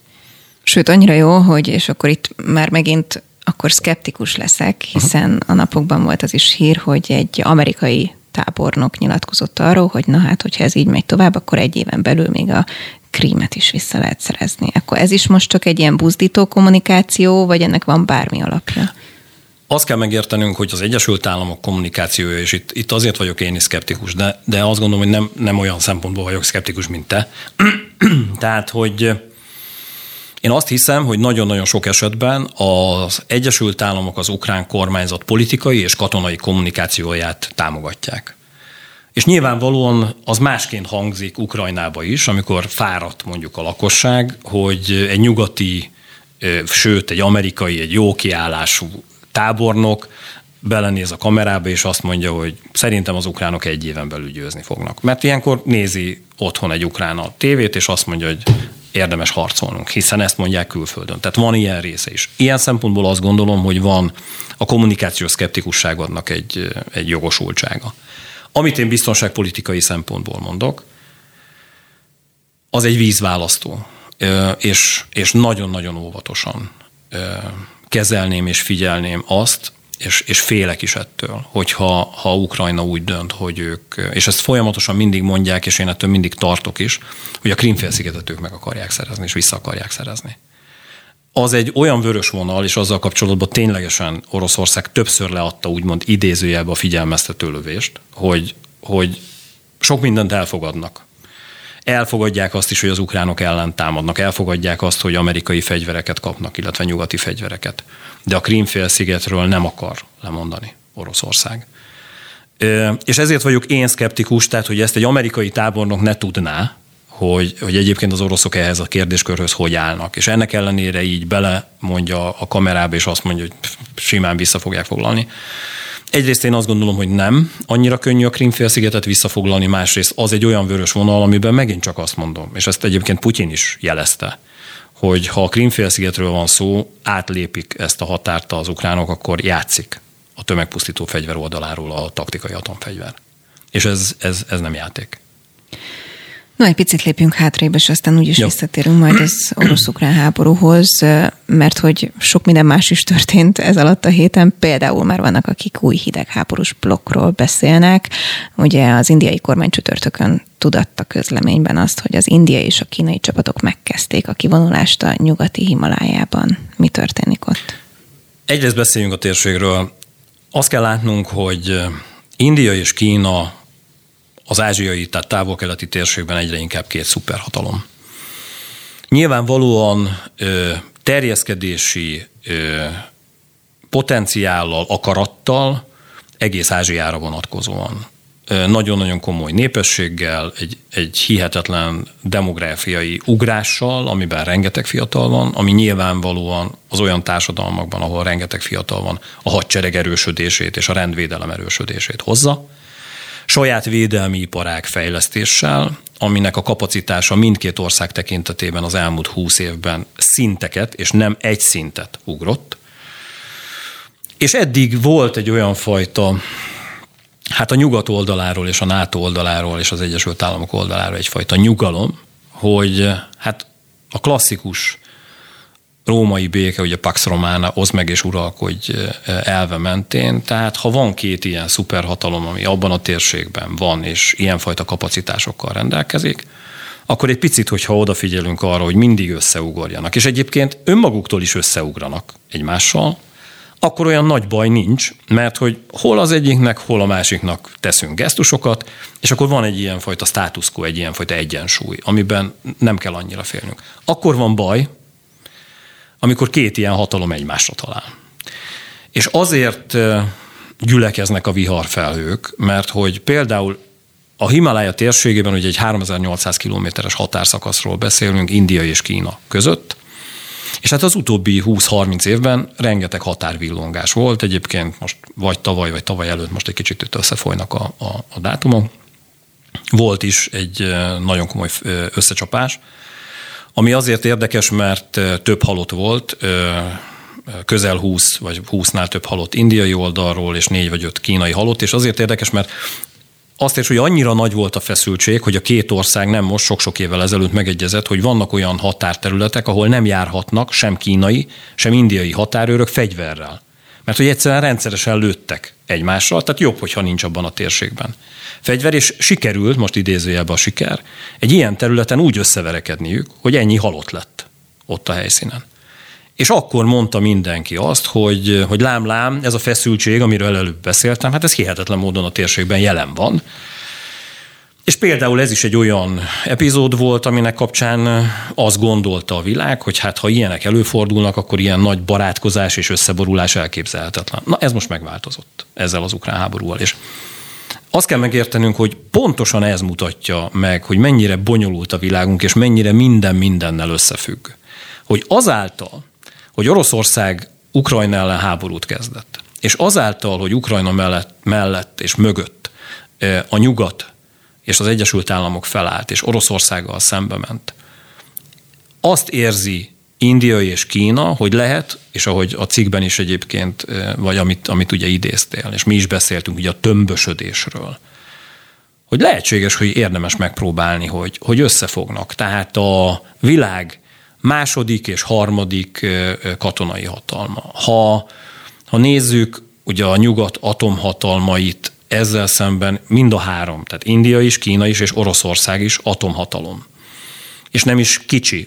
Sőt, annyira jó, hogy, és akkor itt már megint akkor szkeptikus leszek, hiszen a napokban volt az is hír, hogy egy amerikai tábornok nyilatkozott arról, hogy na hát, hogyha ez így megy tovább, akkor egy éven belül még a krímet is vissza lehet szerezni. Akkor ez is most csak egy ilyen buzdító kommunikáció, vagy ennek van bármi alapja? Azt kell megértenünk, hogy az Egyesült Államok kommunikációja, és itt, itt azért vagyok én is szkeptikus, de, de azt gondolom, hogy nem, nem olyan szempontból vagyok szkeptikus, mint te. *clears throat* Tehát, hogy én azt hiszem, hogy nagyon-nagyon sok esetben az Egyesült Államok az ukrán kormányzat politikai és katonai kommunikációját támogatják. És nyilvánvalóan az másként hangzik Ukrajnába is, amikor fáradt mondjuk a lakosság, hogy egy nyugati, sőt egy amerikai, egy jó kiállású tábornok belenéz a kamerába, és azt mondja, hogy szerintem az ukránok egy éven belül győzni fognak. Mert ilyenkor nézi otthon egy ukrán a tévét, és azt mondja, hogy érdemes harcolnunk, hiszen ezt mondják külföldön. Tehát van ilyen része is. Ilyen szempontból azt gondolom, hogy van a kommunikációs szkeptikusságodnak egy, egy jogosultsága. Amit én biztonságpolitikai szempontból mondok, az egy vízválasztó, és, és nagyon-nagyon óvatosan kezelném és figyelném azt, és, és félek is ettől, hogyha ha Ukrajna úgy dönt, hogy ők, és ezt folyamatosan mindig mondják, és én ettől mindig tartok is, hogy a Krimfélszigetet ők meg akarják szerezni, és vissza akarják szerezni. Az egy olyan vörös vonal, és azzal kapcsolatban ténylegesen Oroszország többször leadta úgymond idézőjelbe a figyelmeztető lövést, hogy, hogy sok mindent elfogadnak. Elfogadják azt is, hogy az ukránok ellen támadnak, elfogadják azt, hogy amerikai fegyvereket kapnak, illetve nyugati fegyvereket de a Krímfélszigetről nem akar lemondani Oroszország. És ezért vagyok én szkeptikus, tehát hogy ezt egy amerikai tábornok ne tudná, hogy, hogy egyébként az oroszok ehhez a kérdéskörhöz hogy állnak. És ennek ellenére így bele mondja a kamerába, és azt mondja, hogy simán vissza fogják foglalni. Egyrészt én azt gondolom, hogy nem annyira könnyű a Krimfélszigetet visszafoglalni, másrészt az egy olyan vörös vonal, amiben megint csak azt mondom, és ezt egyébként Putyin is jelezte, hogy ha a Krimfélszigetről van szó, átlépik ezt a határt az ukránok, akkor játszik a tömegpusztító fegyver oldaláról a taktikai atomfegyver. És ez, ez, ez nem játék. Na, egy picit lépjünk hátrébb, és aztán úgyis Jó. visszatérünk majd az *clears throat* orosz-ukrán háborúhoz, mert hogy sok minden más is történt ez alatt a héten. Például már vannak, akik új hidegháborús blokkról beszélnek. Ugye az indiai kormány csütörtökön tudatta közleményben azt, hogy az indiai és a kínai csapatok megkezdték a kivonulást a nyugati Himalájában. Mi történik ott? Egyrészt beszéljünk a térségről. Azt kell látnunk, hogy India és Kína az ázsiai, tehát távol-keleti térségben egyre inkább két szuperhatalom. Nyilvánvalóan ö, terjeszkedési ö, potenciállal, akarattal egész Ázsiára vonatkozóan. Nagyon-nagyon komoly népességgel, egy, egy hihetetlen demográfiai ugrással, amiben rengeteg fiatal van, ami nyilvánvalóan az olyan társadalmakban, ahol rengeteg fiatal van, a hadsereg erősödését és a rendvédelem erősödését hozza saját védelmi iparák fejlesztéssel, aminek a kapacitása mindkét ország tekintetében az elmúlt húsz évben szinteket, és nem egy szintet ugrott. És eddig volt egy olyan fajta hát a nyugat oldaláról és a NATO oldaláról és az Egyesült Államok oldaláról egyfajta nyugalom, hogy hát a klasszikus római béke, ugye Pax Romana, oszd meg és uralkodj elve mentén. Tehát ha van két ilyen szuperhatalom, ami abban a térségben van, és ilyenfajta kapacitásokkal rendelkezik, akkor egy picit, hogyha odafigyelünk arra, hogy mindig összeugorjanak, és egyébként önmaguktól is összeugranak egymással, akkor olyan nagy baj nincs, mert hogy hol az egyiknek, hol a másiknak teszünk gesztusokat, és akkor van egy ilyenfajta status quo, egy ilyenfajta egyensúly, amiben nem kell annyira félnünk. Akkor van baj, amikor két ilyen hatalom egymásra talál. És azért gyülekeznek a viharfelhők, mert hogy például a Himalája térségében ugye egy 3800 kilométeres határszakaszról beszélünk India és Kína között, és hát az utóbbi 20-30 évben rengeteg határvillongás volt, egyébként most vagy tavaly, vagy tavaly előtt most egy kicsit itt összefolynak a, a, a dátumok. Volt is egy nagyon komoly összecsapás, ami azért érdekes, mert több halott volt, közel 20 vagy 20-nál több halott indiai oldalról, és négy vagy öt kínai halott, és azért érdekes, mert azt is, hogy annyira nagy volt a feszültség, hogy a két ország nem most sok-sok évvel ezelőtt megegyezett, hogy vannak olyan határterületek, ahol nem járhatnak sem kínai, sem indiai határőrök fegyverrel. Mert hogy egyszerűen rendszeresen lőttek egymásra, tehát jobb, hogyha nincs abban a térségben. Fegyver, és sikerült, most idézőjelben a siker, egy ilyen területen úgy összeverekedniük, hogy ennyi halott lett ott a helyszínen. És akkor mondta mindenki azt, hogy, hogy lám, lám, ez a feszültség, amiről előbb beszéltem, hát ez hihetetlen módon a térségben jelen van. És például ez is egy olyan epizód volt, aminek kapcsán azt gondolta a világ, hogy hát ha ilyenek előfordulnak, akkor ilyen nagy barátkozás és összeborulás elképzelhetetlen. Na ez most megváltozott ezzel az ukrán háborúval. És azt kell megértenünk, hogy pontosan ez mutatja meg, hogy mennyire bonyolult a világunk, és mennyire minden mindennel összefügg. Hogy azáltal, hogy Oroszország Ukrajna ellen háborút kezdett, és azáltal, hogy Ukrajna mellett, mellett és mögött a nyugat és az Egyesült Államok felállt, és Oroszországgal szembe ment, azt érzi India és Kína, hogy lehet, és ahogy a cikkben is egyébként, vagy amit, amit ugye idéztél, és mi is beszéltünk ugye a tömbösödésről, hogy lehetséges, hogy érdemes megpróbálni, hogy, hogy összefognak. Tehát a világ második és harmadik katonai hatalma. Ha, ha nézzük ugye a nyugat atomhatalmait, ezzel szemben mind a három, tehát India is, Kína is és Oroszország is atomhatalom. És nem is kicsi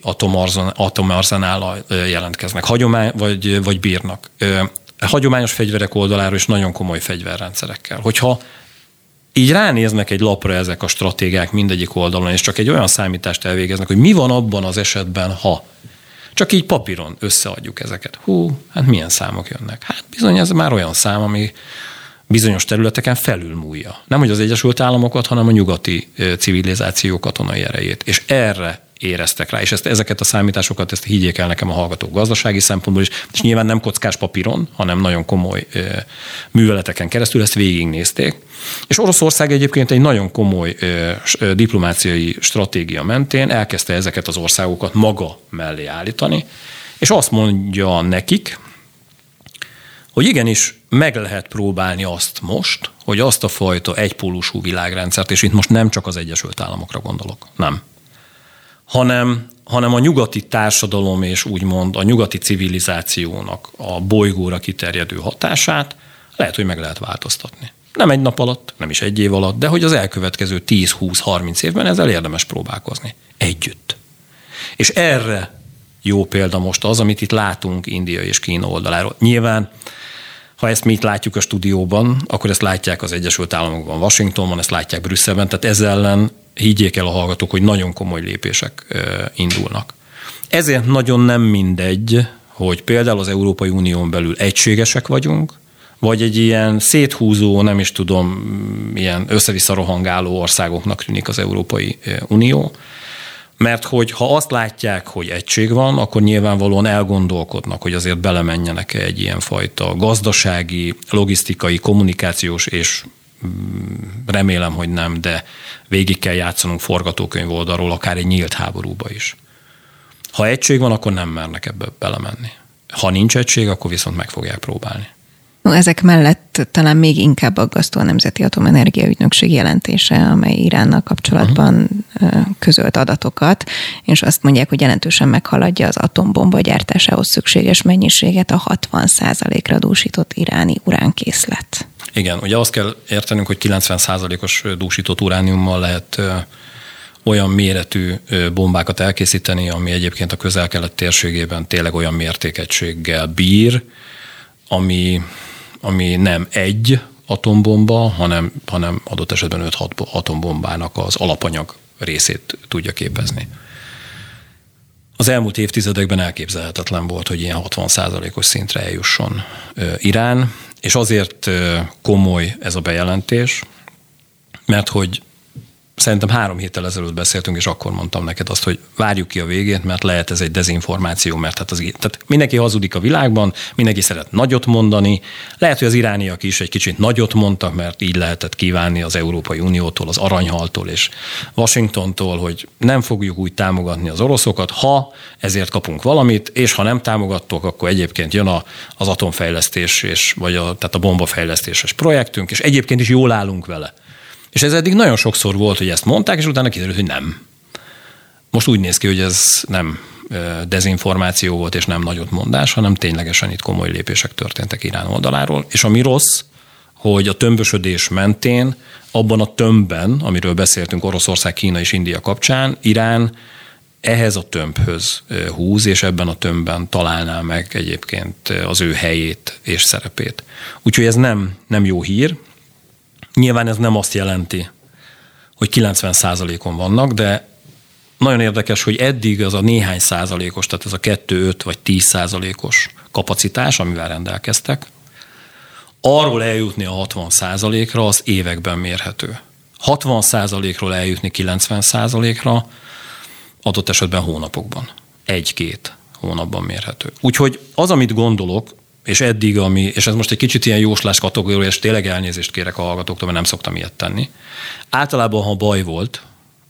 atomarzenállal jelentkeznek, hagyomány, vagy, vagy bírnak. Hagyományos fegyverek oldaláról is nagyon komoly fegyverrendszerekkel. Hogyha így ránéznek egy lapra ezek a stratégák mindegyik oldalon, és csak egy olyan számítást elvégeznek, hogy mi van abban az esetben, ha csak így papíron összeadjuk ezeket. Hú, hát milyen számok jönnek? Hát bizony ez már olyan szám, ami bizonyos területeken felülmúlja. Nem hogy az Egyesült Államokat, hanem a nyugati civilizáció katonai erejét. És erre éreztek rá, és ezt, ezeket a számításokat, ezt higgyék el nekem a hallgatók gazdasági szempontból is, és nyilván nem kockás papíron, hanem nagyon komoly műveleteken keresztül ezt végignézték. És Oroszország egyébként egy nagyon komoly diplomáciai stratégia mentén elkezdte ezeket az országokat maga mellé állítani, és azt mondja nekik, hogy igenis meg lehet próbálni azt most, hogy azt a fajta egypólusú világrendszert, és itt most nem csak az Egyesült Államokra gondolok, nem, hanem, hanem a nyugati társadalom és úgymond a nyugati civilizációnak a bolygóra kiterjedő hatását lehet, hogy meg lehet változtatni. Nem egy nap alatt, nem is egy év alatt, de hogy az elkövetkező 10-20-30 évben ezzel érdemes próbálkozni. Együtt. És erre jó példa most az, amit itt látunk India és Kína oldaláról. Nyilván ha ezt mi itt látjuk a stúdióban, akkor ezt látják az Egyesült Államokban, Washingtonban, ezt látják Brüsszelben, tehát ezzel ellen higgyék el a hallgatók, hogy nagyon komoly lépések indulnak. Ezért nagyon nem mindegy, hogy például az Európai Unión belül egységesek vagyunk, vagy egy ilyen széthúzó, nem is tudom, ilyen össze-vissza országoknak tűnik az Európai Unió, mert hogy ha azt látják, hogy egység van, akkor nyilvánvalóan elgondolkodnak, hogy azért belemenjenek egy ilyen fajta gazdasági, logisztikai, kommunikációs és mm, remélem, hogy nem, de végig kell játszanunk forgatókönyv oldalról, akár egy nyílt háborúba is. Ha egység van, akkor nem mernek ebbe belemenni. Ha nincs egység, akkor viszont meg fogják próbálni. Ezek mellett azért talán még inkább aggasztó a Nemzeti Atomenergia Ügynökség jelentése, amely Iránnal kapcsolatban uh-huh. közölt adatokat, és azt mondják, hogy jelentősen meghaladja az atombomba gyártásához szükséges mennyiséget a 60% ra dúsított iráni uránkészlet. Igen, ugye azt kell értenünk, hogy 90%-os dúsított urániummal lehet olyan méretű bombákat elkészíteni, ami egyébként a közel-kelet térségében tényleg olyan mértékegységgel bír, ami, ami nem egy atombomba, hanem, hanem adott esetben 5-6 atombombának az alapanyag részét tudja képezni. Az elmúlt évtizedekben elképzelhetetlen volt, hogy ilyen 60%-os szintre eljusson Irán, és azért komoly ez a bejelentés, mert hogy szerintem három héttel ezelőtt beszéltünk, és akkor mondtam neked azt, hogy várjuk ki a végét, mert lehet ez egy dezinformáció, mert hát az, tehát mindenki hazudik a világban, mindenki szeret nagyot mondani. Lehet, hogy az irániak is egy kicsit nagyot mondtak, mert így lehetett kívánni az Európai Uniótól, az Aranyhaltól és Washingtontól, hogy nem fogjuk úgy támogatni az oroszokat, ha ezért kapunk valamit, és ha nem támogattok, akkor egyébként jön a, az atomfejlesztés, és, vagy a, tehát a bombafejlesztéses projektünk, és egyébként is jól állunk vele. És ez eddig nagyon sokszor volt, hogy ezt mondták, és utána kiderült, hogy nem. Most úgy néz ki, hogy ez nem dezinformáció volt, és nem nagyot mondás, hanem ténylegesen itt komoly lépések történtek Irán oldaláról. És ami rossz, hogy a tömbösödés mentén, abban a tömbben, amiről beszéltünk Oroszország, Kína és India kapcsán, Irán ehhez a tömbhöz húz, és ebben a tömbben találná meg egyébként az ő helyét és szerepét. Úgyhogy ez nem, nem jó hír, Nyilván ez nem azt jelenti, hogy 90%-on vannak, de nagyon érdekes, hogy eddig az a néhány százalékos, tehát ez a 2, 5 vagy 10 százalékos kapacitás, amivel rendelkeztek, arról eljutni a 60 százalékra, az években mérhető. 60 százalékról eljutni 90 százalékra, adott esetben hónapokban. Egy-két hónapban mérhető. Úgyhogy az, amit gondolok, és eddig, ami, és ez most egy kicsit ilyen jóslás kategória, és tényleg elnézést kérek a hallgatóktól, mert nem szoktam ilyet tenni. Általában, ha baj volt,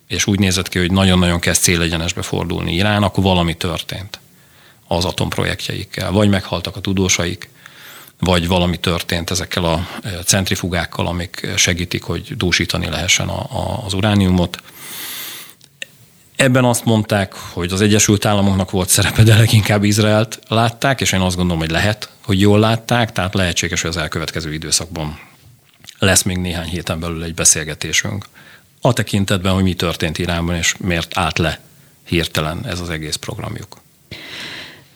és úgy nézett ki, hogy nagyon-nagyon kezd célegyenesbe fordulni Irán, akkor valami történt az atomprojektjeikkel. Vagy meghaltak a tudósaik, vagy valami történt ezekkel a centrifugákkal, amik segítik, hogy dúsítani lehessen a, a, az urániumot. Ebben azt mondták, hogy az Egyesült Államoknak volt szerepe, de leginkább Izraelt látták, és én azt gondolom, hogy lehet, hogy jól látták, tehát lehetséges, hogy az elkövetkező időszakban lesz még néhány héten belül egy beszélgetésünk. A tekintetben, hogy mi történt Iránban, és miért állt le hirtelen ez az egész programjuk.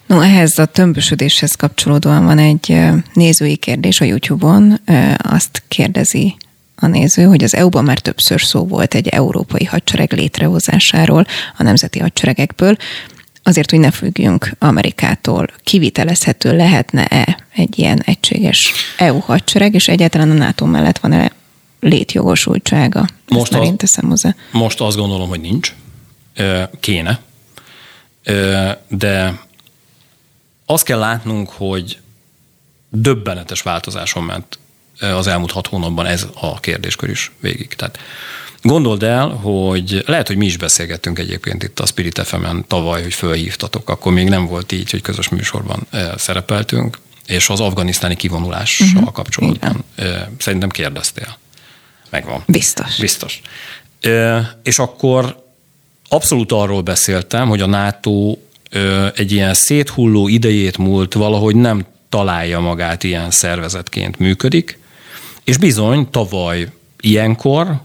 No, ehhez a tömbösödéshez kapcsolódóan van egy nézői kérdés a YouTube-on. Azt kérdezi a néző, hogy az EU-ban már többször szó volt egy európai hadsereg létrehozásáról a nemzeti hadseregekből. Azért, hogy ne függjünk Amerikától, kivitelezhető lehetne-e egy ilyen egységes EU hadsereg, és egyáltalán a NATO mellett van-e létjogosultsága? Most, az, én teszem hozzá. most azt gondolom, hogy nincs. Kéne. De azt kell látnunk, hogy döbbenetes változáson ment az elmúlt hat hónapban ez a kérdéskör is végig. Tehát Gondold el, hogy lehet, hogy mi is beszélgettünk egyébként itt a Spirit fm tavaly, hogy fölhívtatok, akkor még nem volt így, hogy közös műsorban szerepeltünk, és az afganisztáni kivonulással uh-huh. kapcsolatban Igen. szerintem kérdeztél. Megvan. Biztos. Biztos. És akkor abszolút arról beszéltem, hogy a NATO egy ilyen széthulló idejét múlt valahogy nem találja magát ilyen szervezetként működik, és bizony tavaly ilyenkor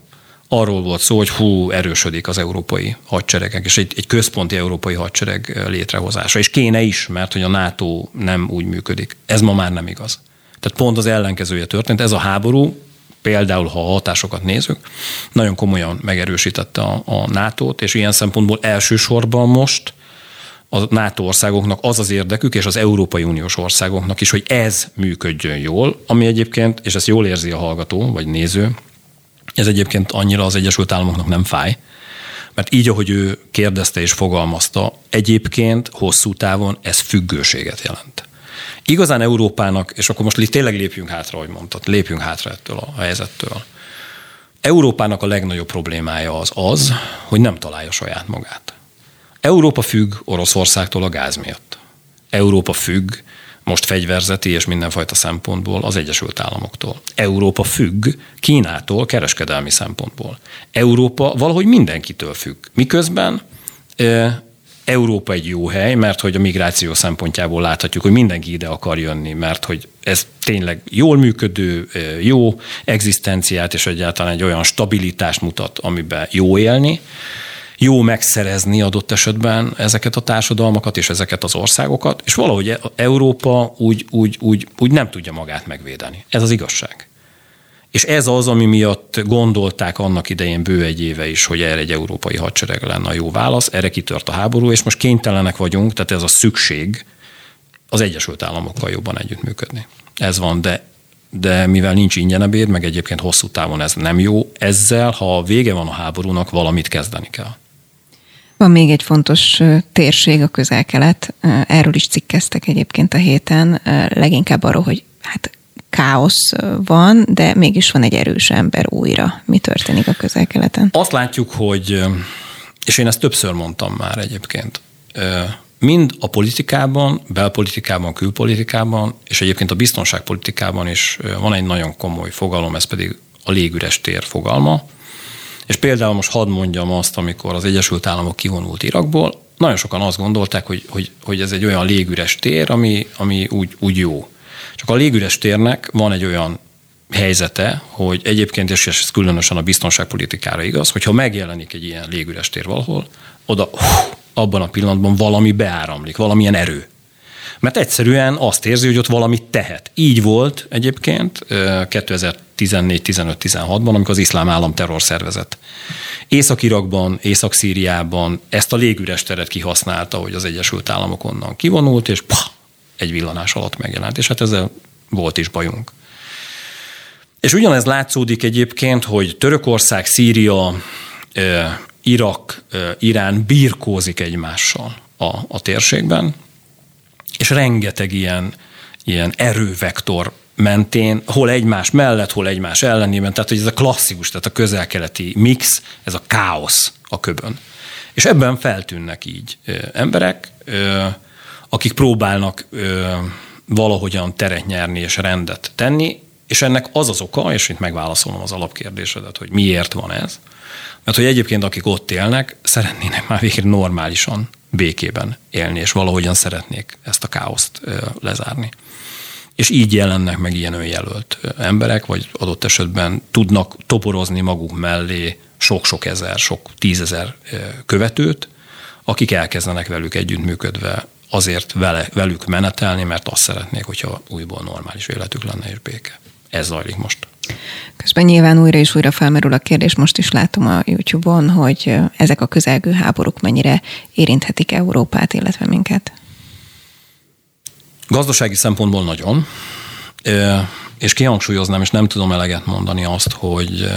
arról volt szó, hogy hú, erősödik az európai hadseregek, és egy, egy központi európai hadsereg létrehozása. És kéne is, mert hogy a NATO nem úgy működik. Ez ma már nem igaz. Tehát pont az ellenkezője történt. Ez a háború, például ha a hatásokat nézzük, nagyon komolyan megerősítette a, a NATO-t, és ilyen szempontból elsősorban most a NATO országoknak az az érdekük, és az Európai Uniós országoknak is, hogy ez működjön jól, ami egyébként, és ezt jól érzi a hallgató, vagy néző, ez egyébként annyira az Egyesült Államoknak nem fáj, mert így, ahogy ő kérdezte és fogalmazta, egyébként hosszú távon ez függőséget jelent. Igazán Európának, és akkor most tényleg lépjünk hátra, ahogy mondtad, lépjünk hátra ettől a helyzettől. Európának a legnagyobb problémája az az, hogy nem találja saját magát. Európa függ Oroszországtól a gáz miatt. Európa függ most fegyverzeti és mindenfajta szempontból az Egyesült Államoktól. Európa függ Kínától kereskedelmi szempontból. Európa valahogy mindenkitől függ. Miközben Európa egy jó hely, mert hogy a migráció szempontjából láthatjuk, hogy mindenki ide akar jönni, mert hogy ez tényleg jól működő, jó egzisztenciát és egyáltalán egy olyan stabilitást mutat, amiben jó élni jó megszerezni adott esetben ezeket a társadalmakat és ezeket az országokat, és valahogy Európa úgy, úgy, úgy, úgy nem tudja magát megvédeni. Ez az igazság. És ez az, ami miatt gondolták annak idején bő egy éve is, hogy erre egy európai hadsereg lenne a jó válasz, erre kitört a háború, és most kénytelenek vagyunk, tehát ez a szükség az Egyesült Államokkal jobban együttműködni. Ez van, de de mivel nincs ingyen ebéd, meg egyébként hosszú távon ez nem jó, ezzel, ha vége van a háborúnak, valamit kezdeni kell. Van még egy fontos térség, a közel-kelet. Erről is cikkeztek egyébként a héten, leginkább arról, hogy hát káosz van, de mégis van egy erős ember újra. Mi történik a közel-keleten? Azt látjuk, hogy, és én ezt többször mondtam már egyébként, mind a politikában, belpolitikában, külpolitikában, és egyébként a biztonságpolitikában is van egy nagyon komoly fogalom, ez pedig a légüres tér fogalma, és például most hadd mondjam azt, amikor az Egyesült Államok kivonult Irakból, nagyon sokan azt gondolták, hogy, hogy, hogy ez egy olyan légüres tér, ami, ami úgy, úgy jó. Csak a légüres térnek van egy olyan helyzete, hogy egyébként, és ez különösen a biztonságpolitikára igaz, hogyha megjelenik egy ilyen légüres tér valahol, oda hú, abban a pillanatban valami beáramlik, valamilyen erő. Mert egyszerűen azt érzi, hogy ott valamit tehet. Így volt egyébként 2014-15-16-ban, amikor az iszlám állam terrorszervezet Észak-Irakban, Észak-Szíriában ezt a légüres teret kihasználta, hogy az Egyesült Államok onnan kivonult, és pah, egy villanás alatt megjelent. És hát ezzel volt is bajunk. És ugyanez látszódik egyébként, hogy Törökország, Szíria, Irak, Irán birkózik egymással a, a térségben, és rengeteg ilyen, ilyen erővektor mentén, hol egymás mellett, hol egymás ellenében, tehát hogy ez a klasszikus, tehát a közelkeleti mix, ez a káosz a köbön. És ebben feltűnnek így emberek, akik próbálnak valahogyan teret nyerni és rendet tenni, és ennek az az oka, és itt megválaszolom az alapkérdésedet, hogy miért van ez, mert hogy egyébként akik ott élnek, szeretnének már végre normálisan békében élni, és valahogyan szeretnék ezt a káoszt lezárni. És így jelennek meg ilyen önjelölt emberek, vagy adott esetben tudnak toporozni maguk mellé sok-sok ezer, sok tízezer követőt, akik elkezdenek velük együttműködve azért vele, velük menetelni, mert azt szeretnék, hogyha újból normális életük lenne és béke. Ez zajlik most. Közben nyilván újra és újra felmerül a kérdés, most is látom a YouTube-on, hogy ezek a közelgő háborúk mennyire érinthetik Európát, illetve minket. Gazdasági szempontból nagyon, és kihangsúlyoznám, és nem tudom eleget mondani azt, hogy,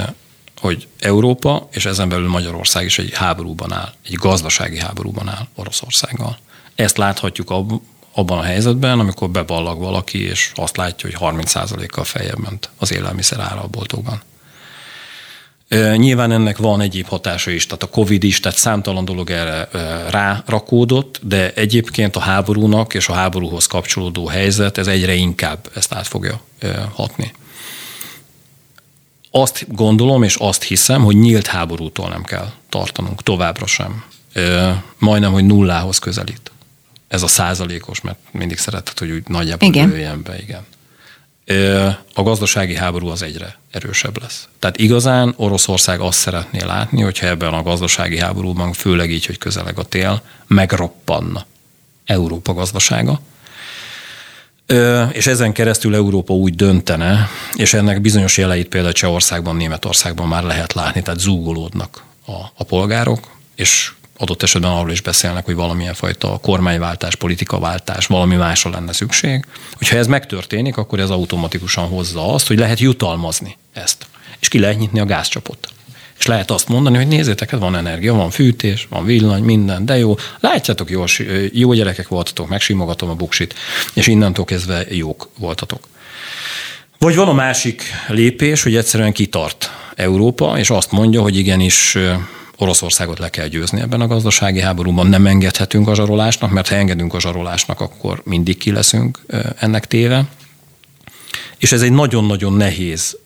hogy Európa, és ezen belül Magyarország is egy háborúban áll, egy gazdasági háborúban áll Oroszországgal. Ezt láthatjuk abban a helyzetben, amikor beballag valaki, és azt látja, hogy 30%-kal feljebb ment az élelmiszer ára a boltokban. Nyilván ennek van egyéb hatása is, tehát a Covid is, tehát számtalan dolog erre rárakódott, de egyébként a háborúnak és a háborúhoz kapcsolódó helyzet, ez egyre inkább ezt át fogja hatni. Azt gondolom és azt hiszem, hogy nyílt háborútól nem kell tartanunk, továbbra sem. Majdnem, hogy nullához közelít ez a százalékos, mert mindig szeretett, hogy úgy nagyjából igen. jöjjen be, igen. A gazdasági háború az egyre erősebb lesz. Tehát igazán Oroszország azt szeretné látni, hogyha ebben a gazdasági háborúban, főleg így, hogy közeleg a tél, megroppanna Európa gazdasága, és ezen keresztül Európa úgy döntene, és ennek bizonyos jeleit például Csehországban, Németországban már lehet látni, tehát zúgolódnak a, a polgárok, és adott esetben arról is beszélnek, hogy valamilyen fajta kormányváltás, politikaváltás, valami másra lenne szükség. Hogyha ez megtörténik, akkor ez automatikusan hozza azt, hogy lehet jutalmazni ezt. És ki lehet nyitni a gázcsapot. És lehet azt mondani, hogy nézzétek, hát van energia, van fűtés, van villany, minden, de jó. Látjátok, jó, jó gyerekek voltatok, megsimogatom a buksit, és innentől kezdve jók voltatok. Vagy van a másik lépés, hogy egyszerűen kitart Európa, és azt mondja, hogy igenis Oroszországot le kell győzni ebben a gazdasági háborúban, nem engedhetünk a zsarolásnak, mert ha engedünk a zsarolásnak, akkor mindig ki leszünk ennek téve. És ez egy nagyon-nagyon nehéz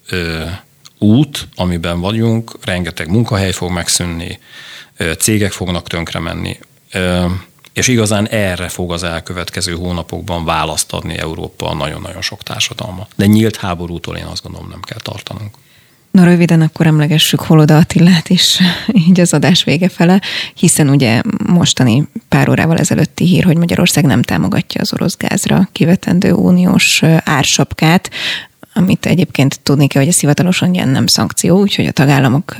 út, amiben vagyunk, rengeteg munkahely fog megszűnni, cégek fognak tönkre menni, és igazán erre fog az elkövetkező hónapokban választ adni Európa nagyon-nagyon sok társadalma. De nyílt háborútól én azt gondolom nem kell tartanunk. Na röviden akkor emlegessük Holoda Attilát is *laughs* így az adás vége fele, hiszen ugye mostani pár órával ezelőtti hír, hogy Magyarország nem támogatja az orosz gázra kivetendő uniós ársapkát, amit egyébként tudni kell, hogy ez hivatalosan ilyen nem szankció, úgyhogy a tagállamok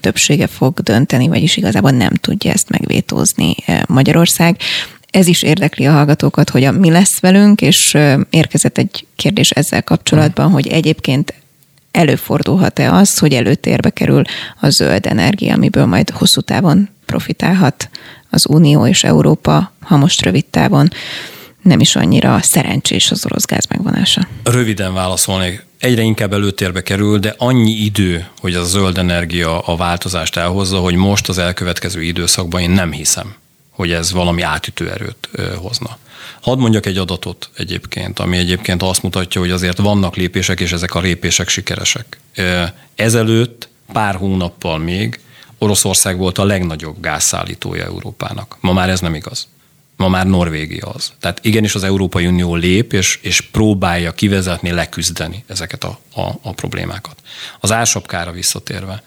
többsége fog dönteni, vagyis igazából nem tudja ezt megvétózni Magyarország. Ez is érdekli a hallgatókat, hogy a, mi lesz velünk, és érkezett egy kérdés ezzel kapcsolatban, hogy egyébként előfordulhat-e az, hogy előtérbe kerül a zöld energia, amiből majd hosszú távon profitálhat az Unió és Európa, ha most rövid távon nem is annyira szerencsés az orosz gáz megvonása. Röviden válaszolnék. Egyre inkább előtérbe kerül, de annyi idő, hogy a zöld energia a változást elhozza, hogy most az elkövetkező időszakban én nem hiszem, hogy ez valami átütő erőt hozna. Hadd mondjak egy adatot egyébként, ami egyébként azt mutatja, hogy azért vannak lépések, és ezek a lépések sikeresek. Ezelőtt pár hónappal még Oroszország volt a legnagyobb gázszállítója Európának. Ma már ez nem igaz. Ma már Norvégia az. Tehát igenis az Európai Unió lép, és, és próbálja kivezetni, leküzdeni ezeket a, a, a problémákat. Az ásapkára visszatérve.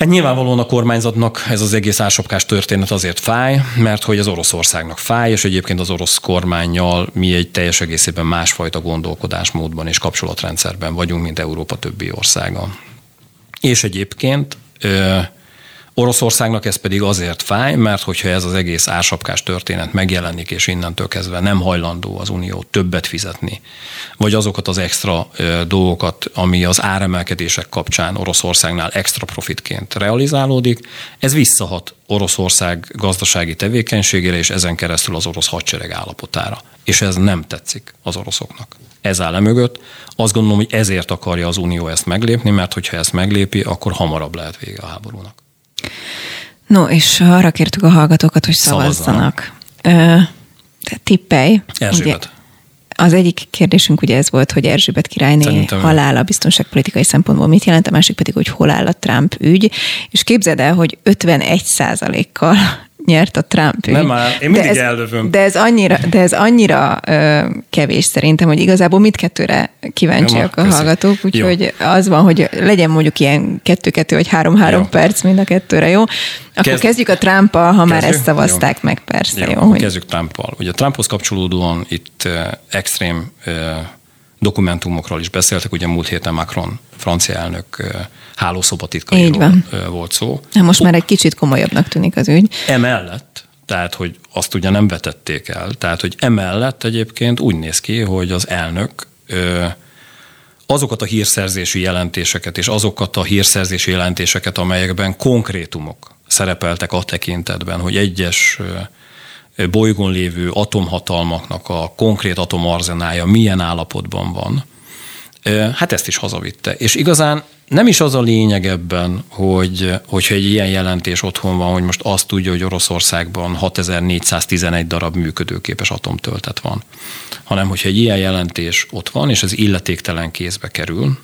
Hát nyilvánvalóan a kormányzatnak ez az egész ásapkás történet azért fáj, mert hogy az Oroszországnak fáj, és egyébként az orosz kormányjal mi egy teljes egészében másfajta gondolkodásmódban és kapcsolatrendszerben vagyunk, mint Európa többi országa. És egyébként Oroszországnak ez pedig azért fáj, mert hogyha ez az egész ársapkás történet megjelenik, és innentől kezdve nem hajlandó az Unió többet fizetni, vagy azokat az extra dolgokat, ami az áremelkedések kapcsán Oroszországnál extra profitként realizálódik, ez visszahat Oroszország gazdasági tevékenységére, és ezen keresztül az orosz hadsereg állapotára. És ez nem tetszik az oroszoknak. Ez áll e mögött. Azt gondolom, hogy ezért akarja az Unió ezt meglépni, mert hogyha ezt meglépi, akkor hamarabb lehet vége a háborúnak. No, és arra kértük a hallgatókat, hogy szavazzanak. szavazzanak. tippelj. Erzsébet. Ugye, az egyik kérdésünk ugye ez volt, hogy Erzsébet királyné Szerintem halála biztonságpolitikai szempontból mit jelent, a másik pedig, hogy hol áll a Trump ügy. És képzeld el, hogy 51 kal nyert a Trump ügy. Nem már, én mindig de ez, eldövöm. De ez annyira, de ez annyira ö, kevés szerintem, hogy igazából mindkettőre kíváncsiak a hallgatók, úgyhogy az van, hogy legyen mondjuk ilyen kettő-kettő vagy három-három perc mind a kettőre, jó? Akkor Kezd... kezdjük a trump ha Kezdjük? már ezt szavazták jó. meg, persze, jó? jó hogy... Kezdjük Trump-al. Ugye a Trumphoz kapcsolódóan itt uh, extrém uh, dokumentumokról is beszéltek, ugye múlt héten Macron, francia elnök hálószobatitkairól volt szó. Na most már egy kicsit komolyabbnak tűnik az ügy. Emellett, tehát, hogy azt ugye nem vetették el, tehát, hogy emellett egyébként úgy néz ki, hogy az elnök azokat a hírszerzési jelentéseket és azokat a hírszerzési jelentéseket, amelyekben konkrétumok szerepeltek a tekintetben, hogy egyes bolygón lévő atomhatalmaknak a konkrét atomarzenája milyen állapotban van, hát ezt is hazavitte. És igazán nem is az a lényeg ebben, hogy, hogyha egy ilyen jelentés otthon van, hogy most azt tudja, hogy Oroszországban 6411 darab működőképes atomtöltet van, hanem hogyha egy ilyen jelentés ott van, és ez illetéktelen kézbe kerül,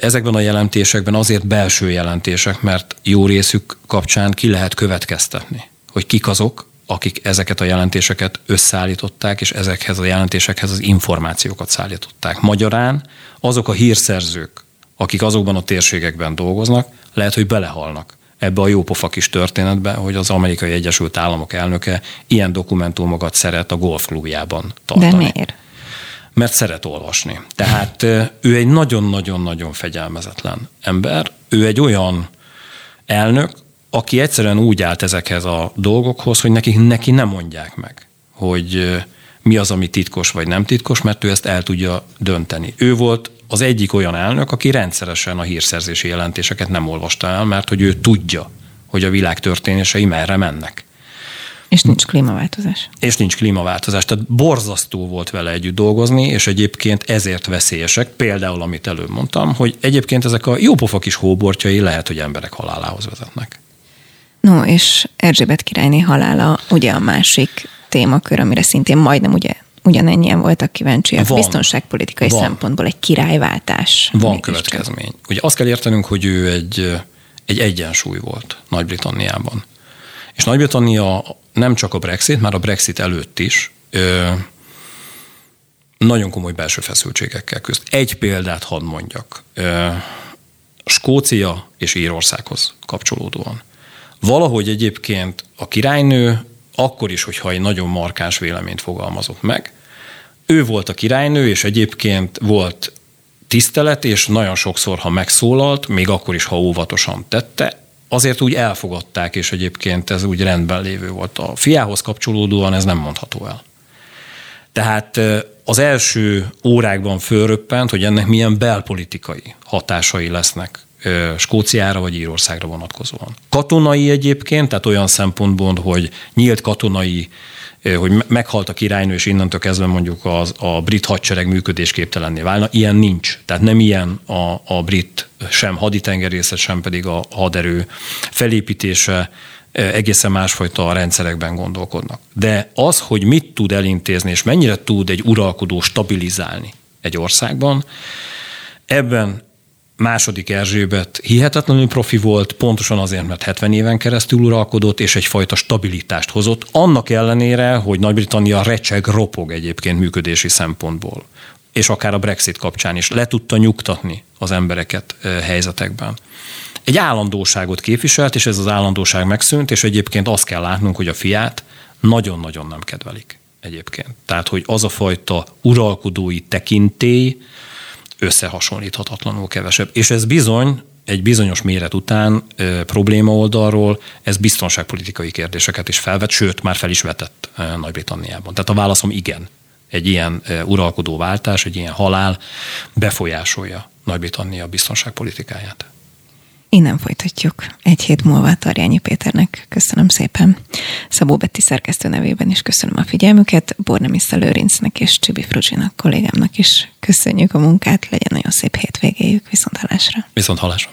Ezekben a jelentésekben azért belső jelentések, mert jó részük kapcsán ki lehet következtetni, hogy kik azok, akik ezeket a jelentéseket összeállították, és ezekhez a jelentésekhez az információkat szállították. Magyarán azok a hírszerzők, akik azokban a térségekben dolgoznak, lehet, hogy belehalnak ebbe a jópofa kis történetbe, hogy az amerikai Egyesült Államok elnöke ilyen dokumentumokat szeret a golfklubjában tartani. De miért? Mert szeret olvasni. Tehát ő egy nagyon-nagyon-nagyon fegyelmezetlen ember. Ő egy olyan elnök, aki egyszerűen úgy állt ezekhez a dolgokhoz, hogy neki, neki nem mondják meg, hogy mi az, ami titkos vagy nem titkos, mert ő ezt el tudja dönteni. Ő volt az egyik olyan elnök, aki rendszeresen a hírszerzési jelentéseket nem olvasta el, mert hogy ő tudja, hogy a világ történései merre mennek. És nincs klímaváltozás. És nincs klímaváltozás. Tehát borzasztó volt vele együtt dolgozni, és egyébként ezért veszélyesek. Például, amit előbb mondtam, hogy egyébként ezek a jópofa kis hóbortjai lehet, hogy emberek halálához vezetnek. No, és Erzsébet királyné halála ugye a másik témakör, amire szintén majdnem ugye ugyanennyien voltak kíváncsiak. Van, Biztonságpolitikai van. szempontból egy királyváltás. Van következmény. Ugye azt kell értenünk, hogy ő egy, egy egyensúly volt Nagy-Britanniában. És Nagy-Britannia nem csak a Brexit, már a Brexit előtt is ö, nagyon komoly belső feszültségekkel küzd. Egy példát hadd mondjak. Ö, Skócia és Írországhoz kapcsolódóan. Valahogy egyébként a királynő akkor is, hogyha egy nagyon markáns véleményt fogalmazott meg, ő volt a királynő, és egyébként volt tisztelet, és nagyon sokszor, ha megszólalt, még akkor is, ha óvatosan tette, azért úgy elfogadták, és egyébként ez úgy rendben lévő volt. A fiához kapcsolódóan ez nem mondható el. Tehát az első órákban fölröppent, hogy ennek milyen belpolitikai hatásai lesznek Skóciára vagy Írországra vonatkozóan. Katonai egyébként, tehát olyan szempontból, hogy nyílt katonai, hogy meghalt a királynő, és innentől kezdve mondjuk az, a brit hadsereg működésképtelenné válna. Ilyen nincs. Tehát nem ilyen a, a brit sem haditengerészet, sem pedig a haderő felépítése, egészen másfajta rendszerekben gondolkodnak. De az, hogy mit tud elintézni, és mennyire tud egy uralkodó stabilizálni egy országban, ebben második Erzsébet hihetetlenül profi volt, pontosan azért, mert 70 éven keresztül uralkodott, és egyfajta stabilitást hozott, annak ellenére, hogy Nagy-Britannia recseg, ropog egyébként működési szempontból és akár a Brexit kapcsán is le tudta nyugtatni az embereket helyzetekben. Egy állandóságot képviselt, és ez az állandóság megszűnt, és egyébként azt kell látnunk, hogy a fiát nagyon-nagyon nem kedvelik egyébként. Tehát, hogy az a fajta uralkodói tekintély, összehasonlíthatatlanul kevesebb. És ez bizony egy bizonyos méret után e, probléma oldalról ez biztonságpolitikai kérdéseket is felvet, sőt, már fel is vetett e, Nagy-Britanniában. Tehát a válaszom igen. Egy ilyen e, uralkodó váltás, egy ilyen halál befolyásolja Nagy-Britannia biztonságpolitikáját. Innen folytatjuk. Egy hét múlva Tarjányi Péternek köszönöm szépen. Szabó Betti szerkesztő nevében is köszönöm a figyelmüket. Bornemisza Lőrincnek és Csibi Fruzsinak kollégámnak is köszönjük a munkát. Legyen nagyon szép hétvégéjük. Viszont halásra. Viszont halásra.